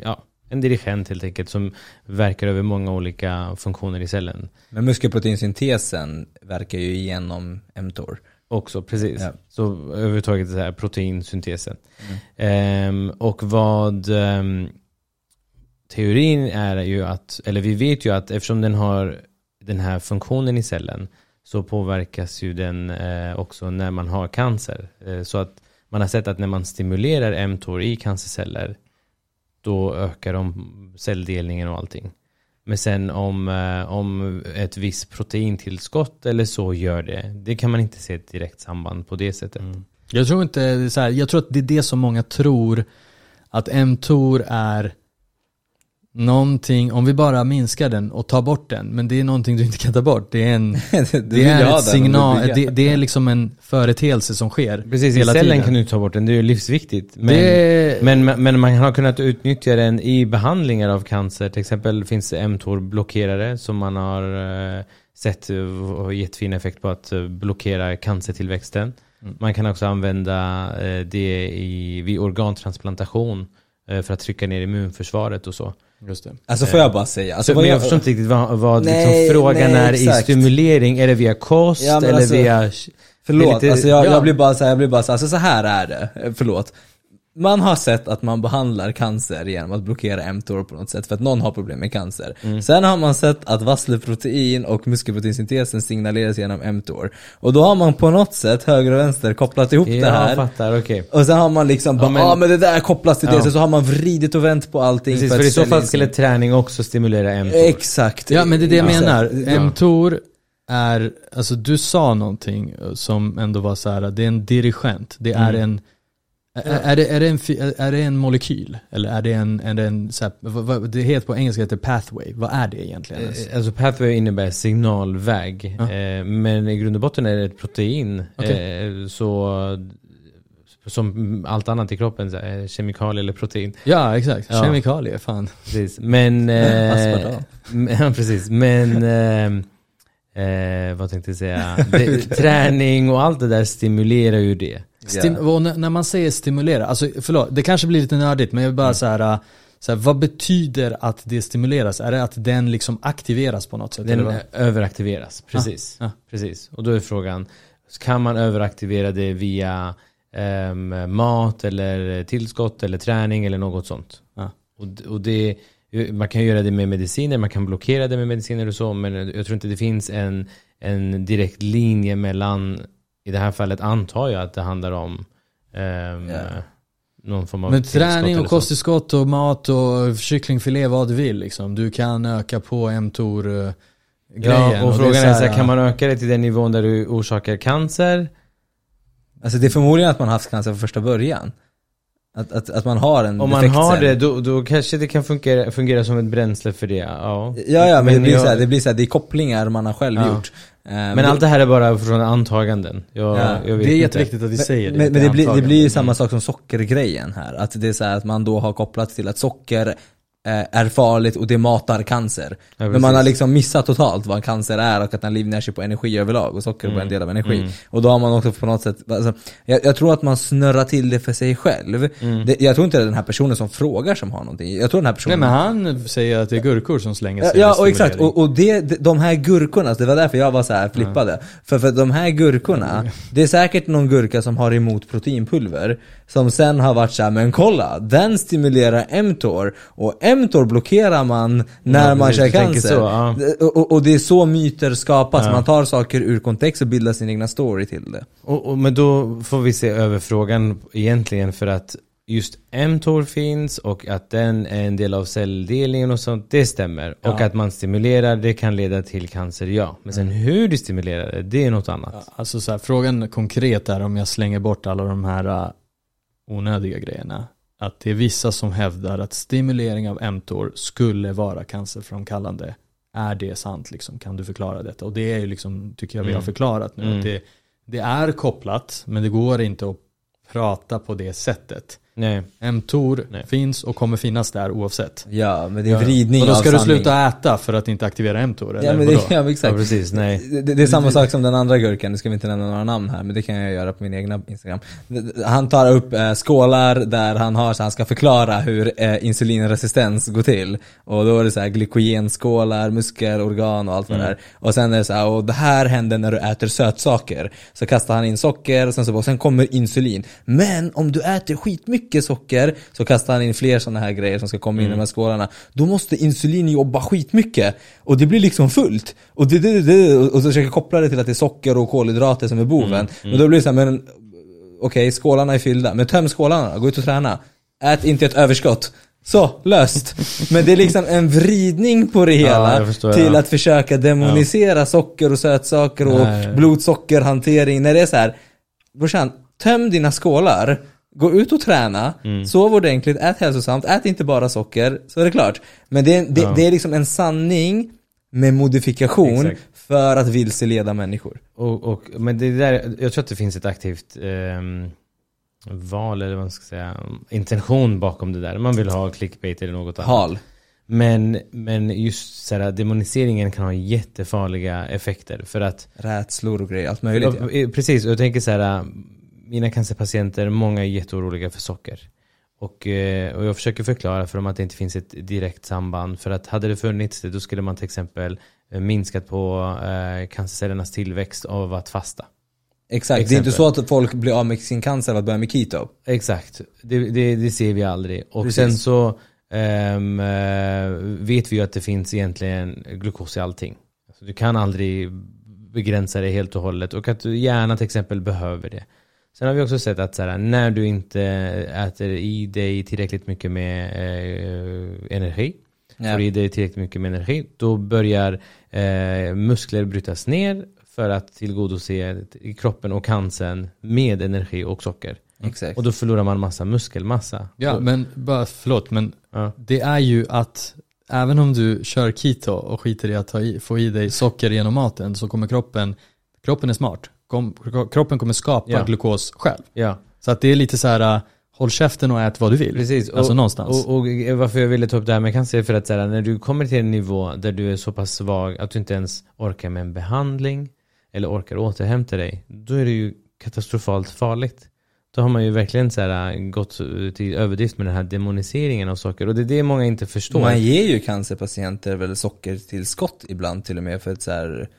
Ja, en dirigent helt enkelt som verkar över många olika funktioner i cellen. Men muskelproteinsyntesen verkar ju igenom mTOR. Också, precis. Ja. Så överhuvudtaget så här proteinsyntesen. Ehm, och vad ehm, teorin är ju att, eller vi vet ju att eftersom den har den här funktionen i cellen så påverkas ju den eh, också när man har cancer. Eh, så att man har sett att när man stimulerar mTOR i cancerceller då ökar de celldelningen och allting. Men sen om, eh, om ett visst proteintillskott eller så gör det, det kan man inte se ett direkt samband på det sättet. Mm. Jag tror inte, så här, jag tror att det är det som många tror att mTOR är någonting, om vi bara minskar den och tar bort den, men det är någonting du inte kan ta bort. Det är en, det är ett och signal, det, det är liksom en företeelse som sker. Precis, i hela cellen tiden. kan du ta bort den, det är ju livsviktigt. Men, Det- men, men man har kunnat utnyttja den i behandlingar av cancer. Till exempel finns det mTOR-blockerare som man har eh, sett har gett fin effekt på att eh, blockera cancertillväxten. Mm. Man kan också använda eh, det i, vid organtransplantation för att trycka ner immunförsvaret och så. Just det. Alltså får jag bara säga, alltså men jag jag, förstår inte riktigt vad, vad Nej, liksom frågan nej, är i exakt. stimulering. Är det via kost Ja, eller alltså- via... förlåt, lite- alltså jag, ja. jag blir bara så här, jag blir bara så här, alltså så här är det, Eh, förlåt. Man har sett att man behandlar cancer genom att blockera mTOR på något sätt för att någon har problem med cancer. Mm. Sen har man sett att vasselprotein och muskelproteinsyntesen signaleras genom mTOR. Och då har man på något sätt, höger och vänster, kopplat ihop det Ja, här. jag fattar, okej. Och sen har man liksom bara, ja men- men, ah, men det där kopplas till det, Ja. så, har man vridit och vänt på allting Precis, för för i så fall skulle träning också stimulera mTOR. Exakt. Ja men det är det jag menar. Ja. mTOR är, alltså du sa någonting som ändå var så här, det är en dirigent. Det är Mm. en är, är, det, är, det en, är det en molekyl? Eller är det en, är det en så här, vad, vad, det heter på engelska heter pathway. Vad är det egentligen? ens? Eh, Alltså pathway innebär signalväg. Ja. Eh, men i grund och botten är det ett protein. Okej. Eh, så som allt annat i kroppen, så här, kemikalie eller protein. Ja exakt, Ja. kemikalier, fan. Precis. Men... Eh, men- precis. Men... Eh, eh, vad tänkte jag säga? Det, träning och allt det där stimulerar ju det. Stim- Ja. och när, man säger stimulera, alltså förlåt, det kanske blir lite nördigt men jag vill bara så här, så här, vad betyder att det stimuleras? Är det att den liksom aktiveras på något sätt? Den eh, överaktiveras, precis. Ja. precis. Och då är frågan, kan man överaktivera det via ehm, mat eller tillskott eller träning eller något sånt? Ja. Och, och det, man kan göra det med mediciner, man kan blockera det med mediciner och så, men jag tror inte det finns en, en direkt linje mellan, i det här fallet antar jag att det handlar om ehm, Ja. någon form av Men träning och så. kosttillskott och mat och kycklingfilé, vad du vill liksom. Du kan öka på mTOR eh, grejen. Ja, och det frågan är, så här, äh, kan man öka det till den nivån där du orsakar cancer? Alltså det är förmodligen att man haft cancer från första början. Att, att, att man har en Om man har cell. det, då, då kanske det kan fungera, fungera som ett bränsle för det. Ja, Ja, ja men, det, blir jag- så här, det blir så här, det är kopplingar man har själv Ja. gjort. Eh, men allt det här är bara från antaganden. Jag, Ja, jag vet Det är inte. jätteviktigt att vi säger det. Men, men det, blir, det blir ju samma sak som sockergrejen här. Att det är så här att man då har kopplat till att socker är farligt och det matar cancer. Ja, men man har liksom missat totalt vad cancer är och att den livnär sig på energi överlag och socker är bara en del av energi. Mm. Och då har man också på något sätt, alltså, jag, jag tror att man snurrar till det för sig själv. Mm. Det, jag tror inte det är den här personen som frågar som har någonting. Jag tror den här personen Nej men han säger att det är gurkor som slänger Ja, sig Ja och exakt, och, och det, de- här gurkorna, alltså, det var därför jag var så här flippade. För, för de här gurkorna, det är säkert någon gurka som har emot proteinpulver Som sen har varit så här, men kolla, den stimulerar mTOR Och mTOR blockerar man när Ja, man kör cancer. så, ja. och, och, det är så myter skapas, Ja. man tar saker ur kontext och bildar sin egna story till det. Och, och, men då får vi se över frågan egentligen för att just mTOR finns och att den är en del av celldelningen och sånt, det stämmer. Ja. Och att man stimulerar, det kan leda till cancer, ja. Men sen hur du stimulerar det, det är något annat. Alltså så här, frågan konkret är om jag slänger bort alla de här uh, onödiga grejerna. Att det är vissa som hävdar att stimulering av mTOR skulle vara cancerframkallande. Är det sant liksom? Kan du förklara detta? Och det är ju liksom, tycker jag vi har Mm. förklarat nu. Mm. Att det, det är kopplat, men det går inte att prata på det sättet. Nej. mTOR Nej. finns och kommer finnas där oavsett. Ja, men det är vridning Och då ska av du sanning. sluta äta för att inte aktivera mTOR? Eller Ja men vadå? det, ja, men Ja, exakt. precis, nej. Det, det är samma sak som den andra gurkan, nu ska vi inte nämna några namn här men det kan jag göra på min egna instagram. Han tar upp eh, skålar där han har så han ska förklara hur eh, insulinresistens går till. Och då är det så här glykogenskålar, muskelorgan och allt vad det är. Och sen är det så här, och det här händer när du äter sötsaker. Så kastar han in socker och sen, så, och sen kommer insulin. Men om du äter skitmycket socker så kastar han in fler sådana här grejer som ska komma in i de här skålarna. Då måste insulin jobba skitmycket. Och det blir liksom fullt. Och, det, det, det, och så försöker koppla det till att det är socker och kolhydrater som är boven. Men då blir det så här, men okej, skålarna är fyllda. Men töm skålarna, gå ut och träna. Ät inte ett överskott. Så, löst. Men det är liksom en vridning på det Ja, hela jag förstår, till ja. att försöka demonisera socker och sötsaker och Nej. blodsockerhantering. När det är så här, brorsan, töm dina skålar. Gå ut och träna, Mm. sov ordentligt, ät hälsosamt, ät inte bara socker, så är det klart. Men det, är- det, Ja. det är liksom en sanning med modifikation Exakt. för att vilseleda människor. Och, och, men det där, jag tror att det finns ett aktivt ehm, val, eller vad man ska säga, intention bakom det där. Man vill ha clickbait eller något annat. Hal. Men, men just så här, demoniseringen kan ha jättefarliga effekter. För att, Rädslor och grejer, allt möjligt. Ja. ja, eh, precis, och jag tänker så här, mina cancerpatienter, många är jätteoroliga för socker. Och, eh, och jag försöker förklara för dem att det inte finns ett direkt samband. För att hade det funnits det, då skulle man till exempel eh, minskat på eh, cancercellernas tillväxt av att fasta. Exakt, det är Exempel. inte så att folk blir av med sin cancer av att börja med keto. Exakt, det, det, det ser vi aldrig. Och Precis. sen så eh, vet vi ju att det finns egentligen glukos i allting. Alltså, du kan aldrig begränsa det helt och hållet och att du gärna till exempel behöver det. Sen har vi också sett att så här, när du inte äter i dig tillräckligt mycket med eh, energi, Ja. får i dig tillräckligt mycket med energi, då börjar eh, muskler brytas ner för att tillgodose kroppen och cancern med energi och socker. Exakt. Och då förlorar man massa muskelmassa. Ja, Och- men bara förlåt, men ja. det är ju att även om du kör keto och skiter i att ta i, få i dig socker genom maten så kommer kroppen, kroppen är smart. Kom, kroppen kommer skapa Ja. glukos själv. ja, Så att det är lite så här, äh, håll käften och ät vad du vill. precis. Alltså och, någonstans. Och, och varför jag ville ta upp det här med cancer är för att så här, när du kommer till en nivå där du är så pass svag att du inte ens orkar med en behandling eller orkar återhämta dig, då är det ju katastrofalt farligt. Då har man ju verkligen så här, gått till överdrift med den här demoniseringen av socker. Och det är det många inte förstår. Man ger ju cancerpatienter väl sockertillskott ibland till och med för att så här,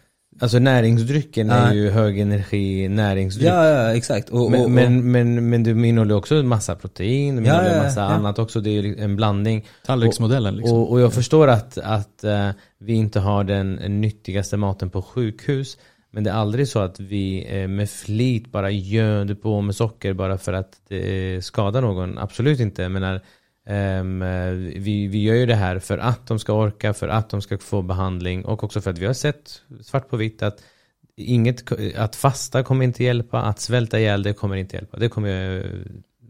Alltså näringsdrycken Ja. är ju hög energi näringsdryck. Ja, ja exakt. Och, och, Men, och, men, men, men du innehåller också massa protein, du Ja, innehåller ja, massa ja. annat också. Det är en blandning. Tallriksmodellen liksom. Och, och jag förstår att, att eh, vi inte har den nyttigaste maten på sjukhus. Men det är aldrig så att vi eh, med flit bara göder på med socker bara för att det eh, skadar någon. Absolut inte. Jag menar, eh, vi, vi gör ju det här för att de ska orka, för att de ska få behandling och också för att vi har sett svart på vitt att inget, att fasta kommer inte hjälpa, att svälta ihjäl det kommer inte hjälpa. Det kommer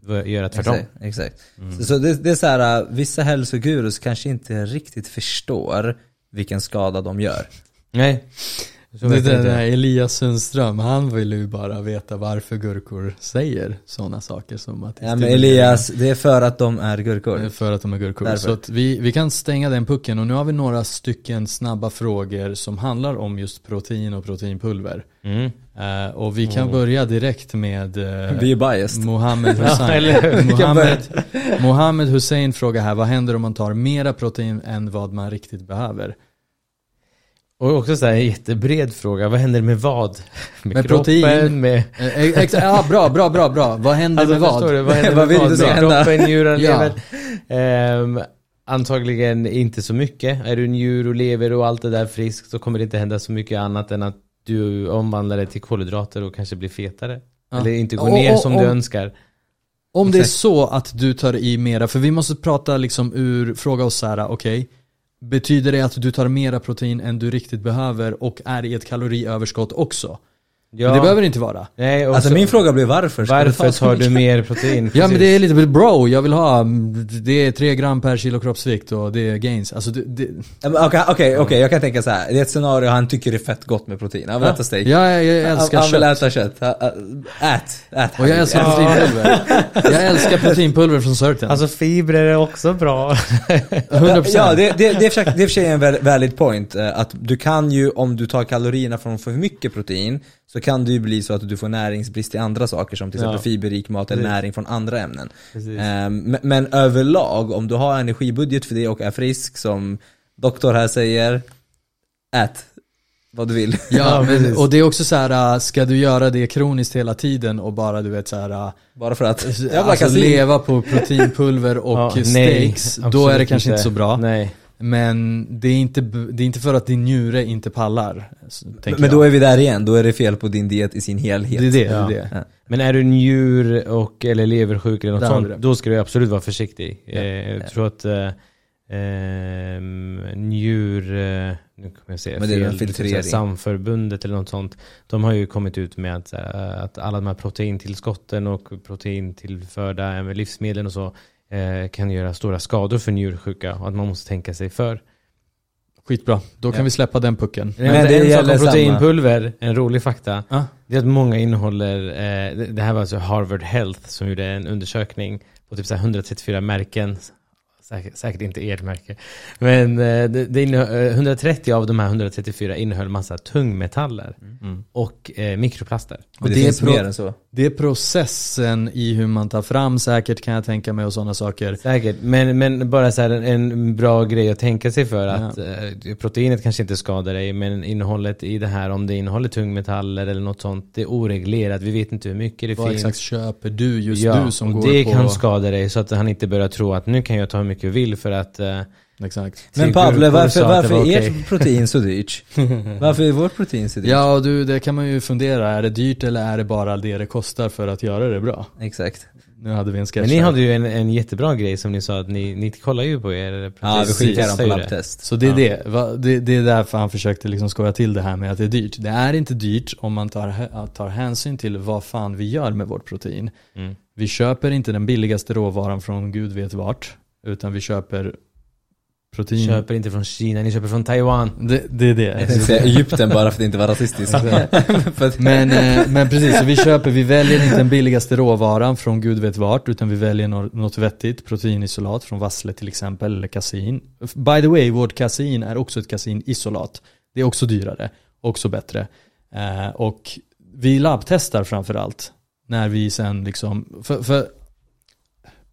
eh, göra tvärtom. Exakt. exakt. Så, så det, det är så här, äh, vissa hälsogurus kanske inte riktigt förstår vilken skada de gör. Nej. Så det jag där Elias Sundström, han vill ju bara veta varför gurkor säger sådana saker som att det Ja men Elias, det är för att de är Det är gurkor. För att de är gurkor. Därför. Så att vi, vi kan stänga den pucken och nu har vi några stycken snabba frågor som handlar om just protein och proteinpulver. Mm. Eh, och vi kan börja direkt med eh, Vi är biased. Mohammed Hussein. Mohammed, Mohammed Hussein frågar här, vad händer om man tar mera protein än vad man riktigt behöver? Och också så här, en jättebred fråga, vad händer med vad? Med, Med kroppen, protein. med... Eh, ex- ja, bra, bra, bra, bra. Vad händer Alltså med vad? du, vad händer Vad med vad? Med hända? kroppen, njurar, Ja. levern. Ehm, antagligen inte så mycket. Är du njur och lever och allt det där friskt så kommer det inte hända så mycket annat än att du omvandlar det till kolhydrater och kanske blir fetare. Ja. Eller inte går Och- ner och- som och- du önskar. Om det är Exakt. så att du tar i mera, för vi måste prata liksom ur, fråga oss så här, okej Betyder det att du tar mera protein än du riktigt behöver och är i ett kaloriöverskott också? Ja. Men det behöver det inte vara. Nej, och Alltså så- min fråga blir varför? Ska du Varför tar du mer protein? Ja men det är lite, bro, jag vill ha, det är 3 gram per kilo kroppsvikt och det är gains. Alltså det, Ja, Okej, okej, okej, jag kan tänka så här. Det är ett scenario han tycker det är fett gott med protein. Han vill äta steak. Ja, jag, jag älskar han, han vill kött. äta kött. Ät, ät. Och jag älskar proteinpulver. Jag älskar proteinpulver från Certain. Alltså fibrer är också bra. 100%. Ja, det, det, det, är det är för sig en valid point. eh, Att du kan ju, om du tar kalorierna från för mycket protein, så kan det ju bli så att du får näringsbrist i andra saker som till exempel Ja. fiberrik mat eller Precis. näring från andra ämnen. Ehm, Men, men överlag, om du har energibudget för det och är frisk, som doktor här säger, ät vad du vill. Ja, men, och det är också så här, äh, ska du göra det kroniskt hela tiden och bara du vet så här, äh, Bara för att, alltså kasin. leva på proteinpulver och Ja, nej, steaks, då absolut är det kanske inte så bra. Nej. Men det är, inte, det är inte för att din njure inte pallar. tänker Men då är vi där igen, då är det fel på din diet i sin helhet. det är det, Ja. det, är det. Men är du njur och, eller leversjuk eller något Där sånt, då ska du absolut vara försiktig. Ja. Eh, jag tror att eh, ehm, njur, eh, nu kommer jag säga Men det är fel, en filtrering. Samförbundet eller något sånt. De har ju kommit ut med att, här, att alla de här proteintillskotten och proteintillförda eh, livsmedlen och så eh, kan göra stora skador för njursjuka och att man måste tänka sig för. Skitbra, då kan Ja. vi släppa den pucken. Men, Men det en sak om samma. proteinpulver, en rolig fakta. Ja. Det är att många innehåller, eh, det- det här var alltså Harvard Health som gjorde en undersökning på typ så här 134 märken. Säkert, säkert inte ert märke. Men eh, det, det innehöll, eh, 130 av de här 134 innehöll massa tungmetaller Mm. och eh, mikroplaster. Men det, det är finns pro- mer än så. Det är processen i hur man tar fram säkert kan jag tänka mig och sådana saker. Säkert, men, men bara så här en, en bra grej att tänka sig för att eh, proteinet kanske inte skadar dig men innehållet i det här om det innehåller tungmetaller eller något sånt det är oreglerat, vi vet inte hur mycket det Vad finns. exakt köper du, just ja, du som och går det på... kan skada dig så att han inte börjar tro att nu kan jag ta hur mycket jag vill för att eh, Exakt. Men Till Pavle, varför, varför var är ert protein så dyrt? Varför är vårt protein så dyrt? Ja och du, det kan man ju fundera. Är det dyrt eller är det bara det det kostar för att göra det bra? Exakt. Nu hade vi en sketch Men ni här. hade ju en, en jättebra grej som ni sa att ni, ni kollar ju på er Ja, vi protein- skickar dem på labbtest. Så det är Ja. det. Va- det. Det är därför han försökte liksom skoja till det här med att det är dyrt. Det är inte dyrt om man tar, tar hänsyn till vad fan vi gör med vårt protein. Mm. Vi köper inte den billigaste råvaran från gud vet vart. Utan vi köper protein. Köper inte från Kina, ni köper från Taiwan. Det, det är Jag det. tänkte säga Egypten bara för att inte vara rasistisk. För att- Men, eh, men precis, så vi köper, vi väljer inte den billigaste råvaran från gud vet vart, utan vi väljer nå- något vettigt, proteinisolat från vassle till exempel, eller kasein. By the way, vårt kasein är också ett kaseinisolat. Det är också dyrare, också bättre. Eh, och vi labbtestar framförallt, när vi sen liksom, för, för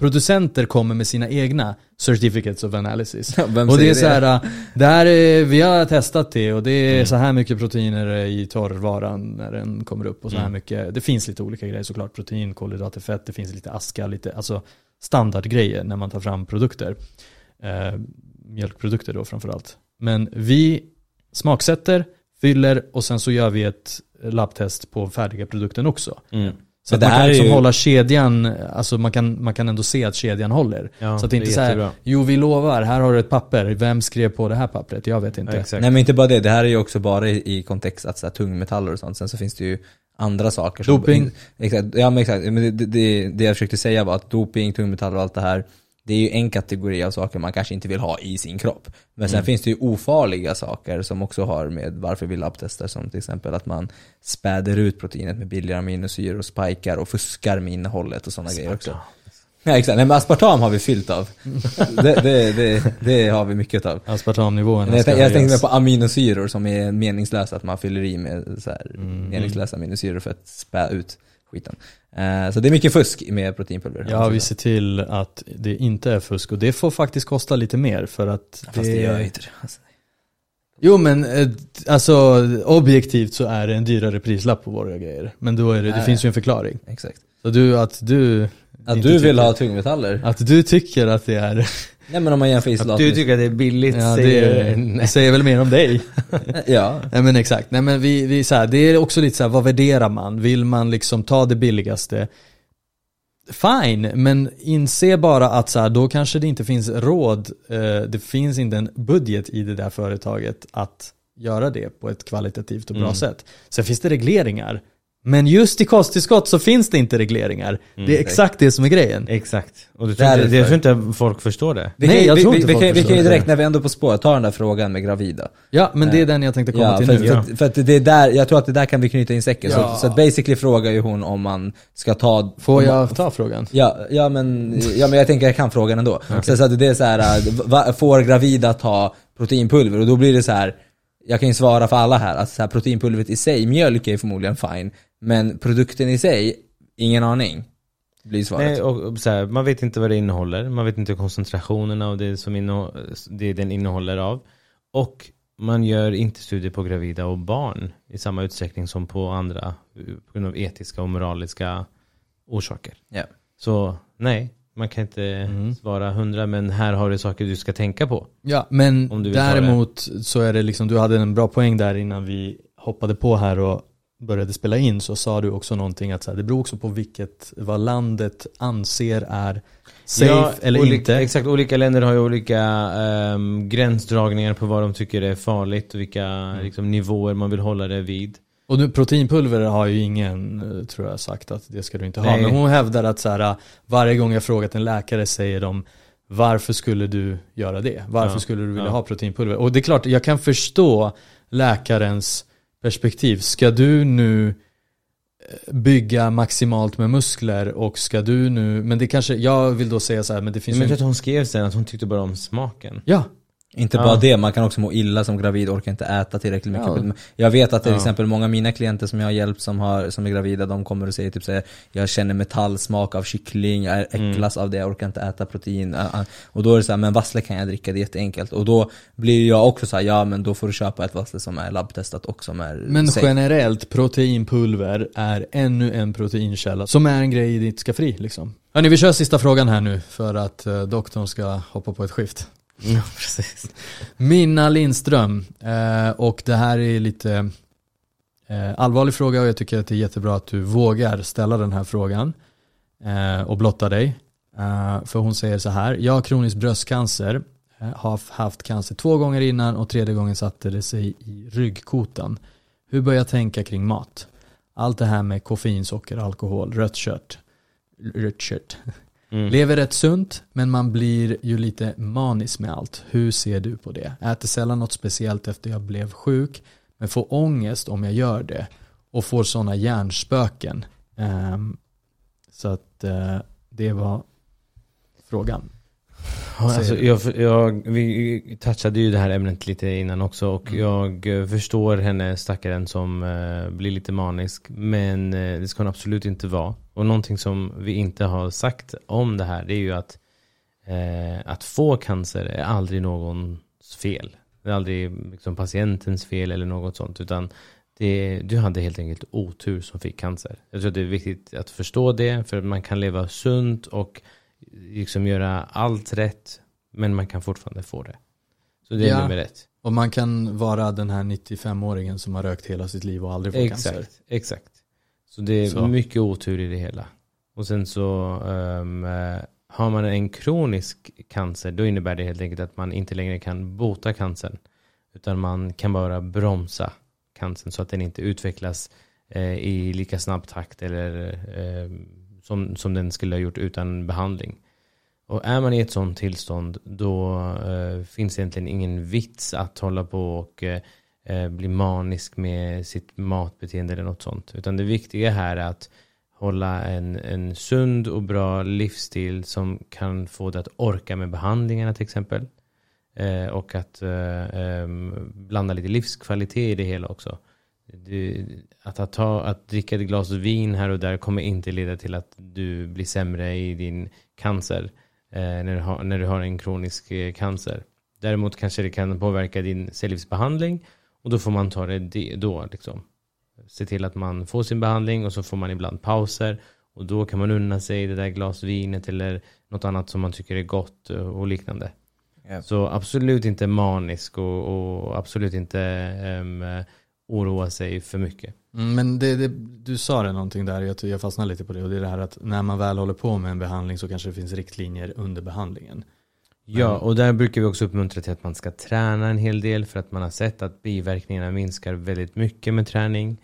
producenter kommer med sina egna certificates of analysis. Vem Och det är så här, äh, det här är, vi har testat det och det är Mm. så här mycket proteiner i torrvaran när den kommer upp och så här Mm. mycket. Det finns lite olika grejer såklart, protein, kolhydrater, fett, det finns lite aska, lite, alltså standardgrejer när man tar fram produkter. Eh, mjölkprodukter då framförallt. Men vi smaksätter, fyller och sen så gör vi ett labbtest på färdiga produkten också. Mm. Så det man kan liksom ju- hålla kedjan, alltså man kan, man kan ändå se att kedjan håller. Ja, så att det inte är så här, jo vi lovar, här har du ett papper, vem skrev på det här pappret? Jag vet inte. Ja. Nej men inte bara det, det här är ju också bara i, i kontext att så här, tungmetaller och sånt. Sen så finns det ju andra saker som... Doping. Exakt, ja men exakt. Men det, det, det jag försökte säga var att doping, tungmetaller och allt det här det är ju en kategori av saker man kanske inte vill ha i sin kropp. Men sen Mm. finns det ju ofarliga saker som också har med varför vi labbtestar som till exempel att man späder ut proteinet med billigare aminosyror och spikar och fuskar med innehållet och sådana grejer också. Ja exakt, nej men aspartam har vi fyllt av. det, det, det, det har vi mycket av. Aspartamnivåerna Men jag, ska tänk, jag tänkte på aminosyror som är meningslösa, att man fyller i med så här Mm. meningslösa aminosyror för att spä ut skiten. Eh, så det är mycket fusk med proteinpulver. Ja, vi ser till att det inte är fusk och det får faktiskt kosta lite mer för att Fast det gör ju inte det. Alltså. Jo men eh, alltså objektivt så är det en dyrare prislapp på våra grejer. Men då är det, det finns ju en förklaring. Exakt. Så du, att du Att du vill tycker- ha tungmetaller? Att du tycker att det är Nej men om man jämför Att isolat du tycker att det är billigt Ja, säger... det, Nej. det säger väl mer om dig. Ja. Nej men exakt, nej men vi, vi så här, det är också lite så här, vad värderar man? Vill man liksom ta det billigaste? Fine, men inse bara att så här, då kanske det inte finns råd, eh, det finns inte en budget i det där företaget att göra det på ett kvalitativt och bra Mm. sätt. Sen finns det regleringar, men just i kosttillskott så finns det inte regleringar. det är exakt det som är grejen. Exakt. Och du tror, inte, Därför. jag tror inte folk förstår det. Vi Nej, kan, ju- jag vi, tror vi, inte vi, folk kan, vi kan ju direkt det. när vi ändå är på spåret ta den där frågan med gravida. Ja, men det är den jag tänkte komma Ja, till för, nu. för, för att det är där, jag tror att det där kan vi knyta in säcken. Ja. Så, så att basically frågar ju hon om man ska ta... Får jag ta frågan? Ja, ja, men, ja men jag tänker jag kan frågan ändå. Så, så att det är så här, va, får gravida ta proteinpulver? Och då blir det så här. jag kan ju svara för alla här, att så här, proteinpulvret i sig, mjölk är förmodligen fine. Men produkten i sig, ingen aning. Blir svaret. Nej, och, så här, man vet inte vad det innehåller, man vet inte koncentrationen av det som det den innehåller av. Och man gör inte studier på gravida och barn i samma utsträckning som på andra på grund av etiska och moraliska orsaker. Ja. Så nej, man kan inte Mm. svara hundra men här har du saker du ska tänka på. Ja, men däremot så är det liksom, du hade en bra poäng där innan vi hoppade på här och började spela in så sa du också någonting att så här, det beror också på vilket, vad landet anser är safe Ja, eller olika, inte. Exakt, olika länder har ju olika ehm, gränsdragningar på vad de tycker är farligt och vilka Mm. liksom, nivåer man vill hålla det vid. Och nu, proteinpulver har ju ingen, eh, tror jag, sagt att det ska du inte ha. Nej. Men hon hävdar att så här, varje gång jag frågat en läkare säger de varför skulle du göra det? Varför Ja, skulle du vilja ja. ha proteinpulver? Och det är klart, jag kan förstå läkarens perspektiv. Ska du nu eh, bygga maximalt med muskler och ska du nu, men det kanske, jag vill då säga så här, men det finns Men ju tror att hon skrev sen att hon tyckte bara om smaken. Ja, Inte Ja. bara det, man kan också må illa som gravid, orkar inte äta tillräckligt mycket. Ja. Jag vet att till Ja. exempel många av mina klienter som jag har hjälpt som, har, som är gravida, de kommer och säger typ såhär Jag känner metallsmak av kyckling, jag äcklas av det, jag orkar inte äta protein. Ah, ah. Och då är det så här, men vassle kan jag dricka, det är jätteenkelt. Och då blir jag också så här, ja men då får du köpa ett vassle som är labbtestat och som är men safe. generellt proteinpulver är ännu en proteinkälla som är en grej i ditt ska fri liksom. Hörni, vi kör sista frågan här nu för att eh, doktorn ska hoppa på ett skift. Ja, precis. Minna Lindström, eh, och det här är lite eh, allvarlig fråga och jag tycker att det är jättebra att du vågar ställa den här frågan eh, och blotta dig. Eh, för hon säger så här, jag har kronisk bröstcancer, eh, har haft cancer två gånger innan och tredje gången satte det sig i ryggkotan. Hur bör jag tänka kring mat? Allt det här med koffein, socker, alkohol, rött kött, rött kött. Mm. Lever rätt sunt, men man blir ju lite manisk med allt. Hur ser du på det? Äter sällan något speciellt efter jag blev sjuk, men får ångest om jag gör det. Och får sådana hjärnspöken. Um, så att uh, det var frågan. Ja, alltså, jag, jag, vi touchade ju det här ämnet lite innan också och Mm. jag eh, förstår henne stackaren som eh, blir lite manisk men eh, det ska hon absolut inte vara. Och någonting som vi inte har sagt om det här det är ju att eh, att få cancer är aldrig någons fel. Det är aldrig liksom, patientens fel eller något sånt utan det, du hade helt enkelt otur som fick cancer. Jag tror att det är viktigt att förstå det för att man kan leva sunt och liksom göra allt rätt men man kan fortfarande få det. Så det är Ja. nummer ett. Och man kan vara den här 95-åringen som har rökt hela sitt liv och aldrig fått cancer. Exakt, exakt. Så det är Så. mycket otur i det hela. Och sen så eh, har man en kronisk cancer då innebär det helt enkelt att man inte längre kan bota cancern. Utan man kan bara bromsa cancern så att den inte utvecklas eh, i lika snabb takt eller eh, som, som den skulle ha gjort utan behandling. Och är man i ett sånt tillstånd då eh, finns egentligen ingen vits att hålla på och eh, eh, bli manisk med sitt matbeteende eller något sånt. Utan det viktiga här är att hålla en, en sund och bra livsstil som kan få dig att orka med behandlingarna till exempel. Eh, och att eh, eh blanda lite livskvalitet i det hela också. Du, att, ta, att dricka ett glas vin här och där kommer inte leda till att du blir sämre i din cancer eh, när, du har, när du har en kronisk eh, cancer. Däremot kanske det kan påverka din cellgiftsbehandling och då får man ta det då. Liksom. Se till att man får sin behandling och så får man ibland pauser och då kan man unna sig det där glas vinet eller något annat som man tycker är gott eh, och liknande. Ja. Så absolut inte manisk och, och absolut inte um, oroa sig för mycket. Mm, Men det, det, du sa det någonting där, jag, jag fastnade lite på det och det är det här att när man väl håller på med en behandling så kanske det finns riktlinjer under behandlingen. Ja, och där brukar vi också uppmuntra till att man ska träna en hel del för att man har sett att biverkningarna minskar väldigt mycket med träning.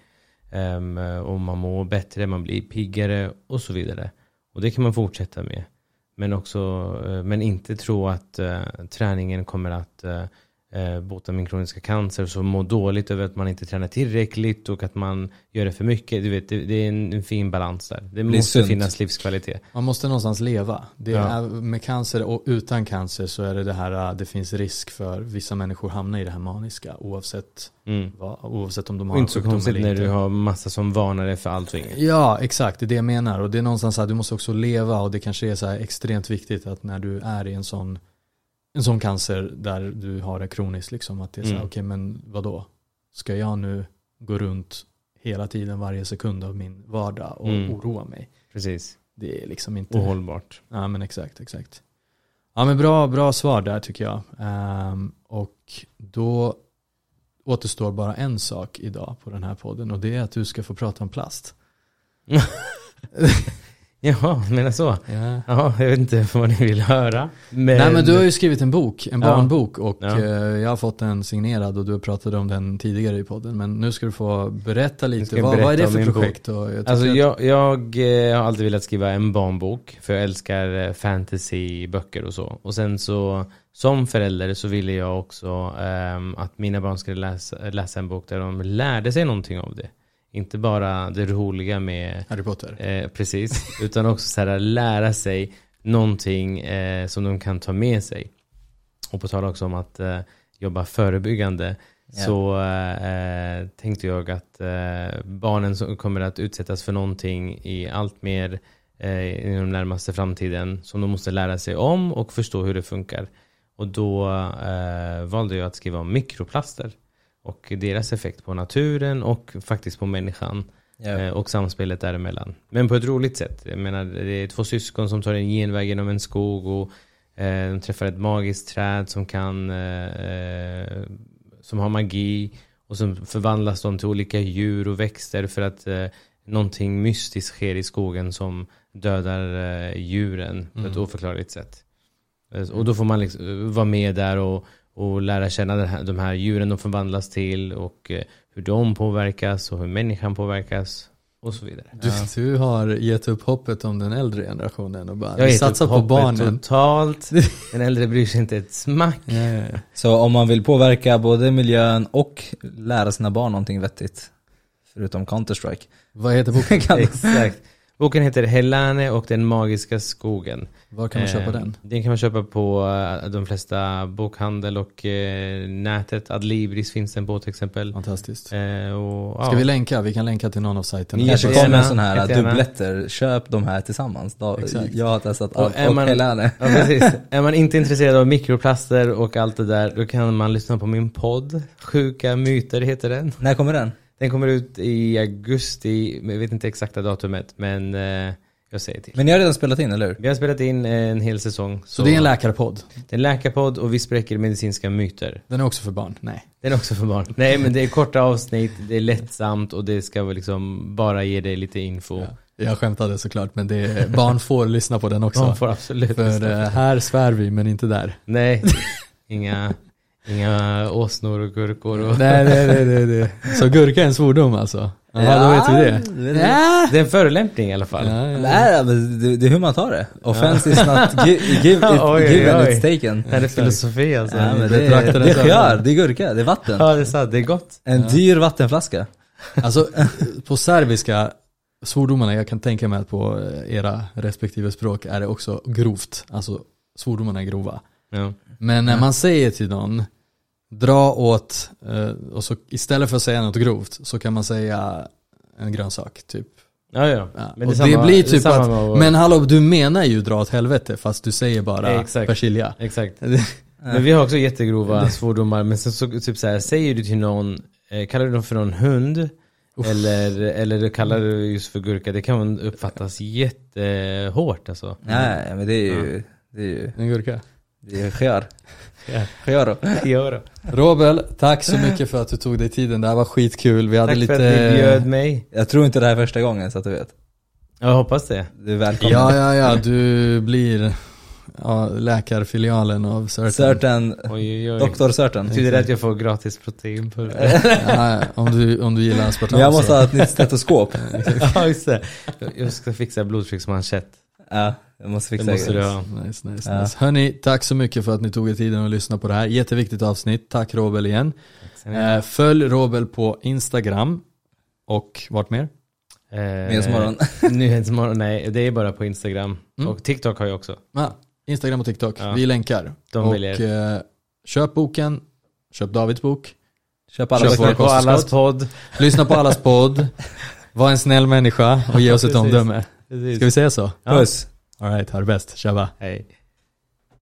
Ehm, och man mår bättre, man blir piggare och så vidare. Och det kan man fortsätta med. Men, också, eh, men inte tro att eh, träningen kommer att eh, eh, bota min kroniska cancer så må dåligt över att man inte tränar tillräckligt och att man gör det för mycket. Du vet, det, det är en, en fin balans där. Det blir måste sunt. finnas livskvalitet. Man måste någonstans leva. Det Ja. är, med cancer och utan cancer så är det det här, äh, det finns risk för vissa människor hamna i det här maniska oavsett, Mm. vad, oavsett om de har Och inte så konstigt när du har massa som varnar dig för allt och inget. Ja, exakt. Det är det jag menar. Och det är någonstans så här, du måste också leva och det kanske är så här extremt viktigt att när du är i en sån, en sån cancer där du har det kroniskt, liksom, att det är så här, Mm. okej men vadå? Ska jag nu gå runt hela tiden, varje sekund av min vardag och Mm. oroa mig? Precis. Det är liksom inte... Ohållbart. Ja men exakt, exakt. Ja men bra, bra svar där tycker jag. Ehm, och då återstår bara en sak idag på den här podden och det är att du ska få prata om plast. Jaha, menar så? Ja. Ja, jag vet inte vad ni vill höra. Men... Nej men du har ju skrivit en bok, en barnbok och Ja. eh, jag har fått den signerad och du pratade om den tidigare i podden. Men nu ska du få berätta lite, vad, vad är berätta det för projekt? Och jag Alltså att, jag, jag eh, har alltid velat skriva en barnbok för jag älskar eh, fantasyböcker och så. Och sen så som förälder så ville jag också ehm, att mina barn skulle läsa, läsa en bok där de lärde sig någonting av det. Inte bara det roliga med Harry Potter. Eh, precis, utan också så här, lära sig någonting eh, som de kan ta med sig. Och på tal också om att eh, jobba förebyggande Ja. så eh, tänkte jag att eh, barnen som kommer att utsättas för någonting i allt mer eh, i den närmaste framtiden som de måste lära sig om och förstå hur det funkar. Och då eh, valde jag att skriva om mikroplaster och deras effekt på naturen och faktiskt på människan. Eh, och samspelet däremellan. Men på ett roligt sätt. Jag menar, det är två syskon som tar en genväg genom en skog och eh, de träffar ett magiskt träd som kan eh, som har magi och så förvandlas de till olika djur och växter för att eh, någonting mystiskt sker i skogen som dödar eh, djuren på ett Mm. oförklarligt sätt. Eh, Och då får man liksom eh, vara med där och, och lära känna den här, de här djuren de förvandlas till och eh, hur de påverkas och hur människan påverkas och så vidare. Du, du har gett upp hoppet om den äldre generationen och bara upp på barnen. totalt. Den äldre bryr sig inte ett smack. Ja, ja, ja. Så om man vill påverka både miljön och lära sina barn någonting vettigt, förutom Counter-Strike, Vad heter boken? Exakt. Boken heter Helane och den magiska skogen. Var kan man köpa Eh, den? Den kan man köpa på eh, de flesta bokhandel och eh, nätet. Adlibris finns den på till exempel. Fantastiskt. Och, Ska ja. vi länka? Vi kan länka till någon av sajterna. Ni kanske kommer en sån här dubbletter, köp de här tillsammans. Exakt. jag har testat Och allt är och man- Helene. Ja, precis. Är man inte intresserad av mikroplaster och allt det där, då kan man lyssna på min podd. Sjuka myter heter den. När kommer den? Den kommer ut i augusti, jag vet inte exakta datumet, men eh, jag säger till. Men ni har redan spelat in, eller hur? Vi har spelat in en hel säsong. Så det är en läkarpodd? Det är en läkarpodd och vi spräcker medicinska myter. Den är också för barn? Nej. Den är också för barn. Nej men det är korta avsnitt, det är lättsamt och det ska väl liksom bara ge dig lite info. Ja. Jag skämtade såklart men det är, barn får lyssna på den också. Man får absolut För lyssna. eh, här svär vi men inte där. Nej, inga, inga åsnor och gurkor och... nej, nej, nej, nej, nej. Så gurka är en svordom alltså? Ja, då vet vi det. Ja. Det är en förolämpning i alla fall. Ja, ja. Nej, men det, det är hur man tar det. Offense is not gi- give, it, Oj, given, oj. it's taken. Det här är filosofi alltså. Ja, men det, betraktar det, är skör, det är gurka, det är vatten. Ja det är sant, det är gott. En dyr vattenflaska. Alltså på serbiska, svordomarna, jag kan tänka mig att på eh, era respektive språk är det också grovt. Alltså svordomarna är grova. Ja. Men när man säger till någon, dra åt, eh, och så istället för att säga något grovt så kan man säga en grönsak typ. Ja, ja. Ja. Men och det, det, är samma, blir det är typ samma att, att- men hallå du menar ju dra åt helvete fast du säger bara Exakt. persilja. Exakt. Men vi har också jättegrova svordomar, men sen så, typ så här, säger du till någon, eh, kallar du dem för någon hund, eller, eller kallar du just för gurka, det kan uppfattas jättehårt alltså. Nej, men det är ju, det är ju, En gurka. Vi kör. Ja. Kör då. Robel, tack så mycket för att du tog dig tiden. Det här var skitkul. Vi hade Tack lite... för att ni bjöd mig. Jag tror inte det här är första gången så att du vet. Jag hoppas det. Du är välkommen. Ja, ja, ja. Du blir ja, läkarfilialen av Certain. Certain, Oj, oj, oj. Dr. Certain. Betyder det att jag får gratis proteinpulver? Ja, om, du, om du gillar aspartam jag måste så. ha ett nytt stetoskop. ja, just det. Jag ska fixa blodtrycksmanschett. Ja, jag måste Det fixa måste du det. Nice, nice, Ja. nice. Hörni, tack så mycket för att ni tog er tiden att lyssna på det här. Jätteviktigt avsnitt. Tack Robel igen. Eh, följ Robel på Instagram. Och vart mer? Eh, Nyhetsmorgon. Nyhetsmorgon, nej. Det är bara på Instagram. Mm. Och TikTok har jag också. Ah, Instagram och TikTok. Ja. Vi länkar. De och eh, köp boken. Köp Davids bok. Köp alla Köp våra Lyssna på allas podd. Lyssna på allas podd. Var en snäll människa och ge oss ett omdöme. Precis. Ska vi säga så? Ja. Puss. Alright, ha det bäst. Tjaba. Hej.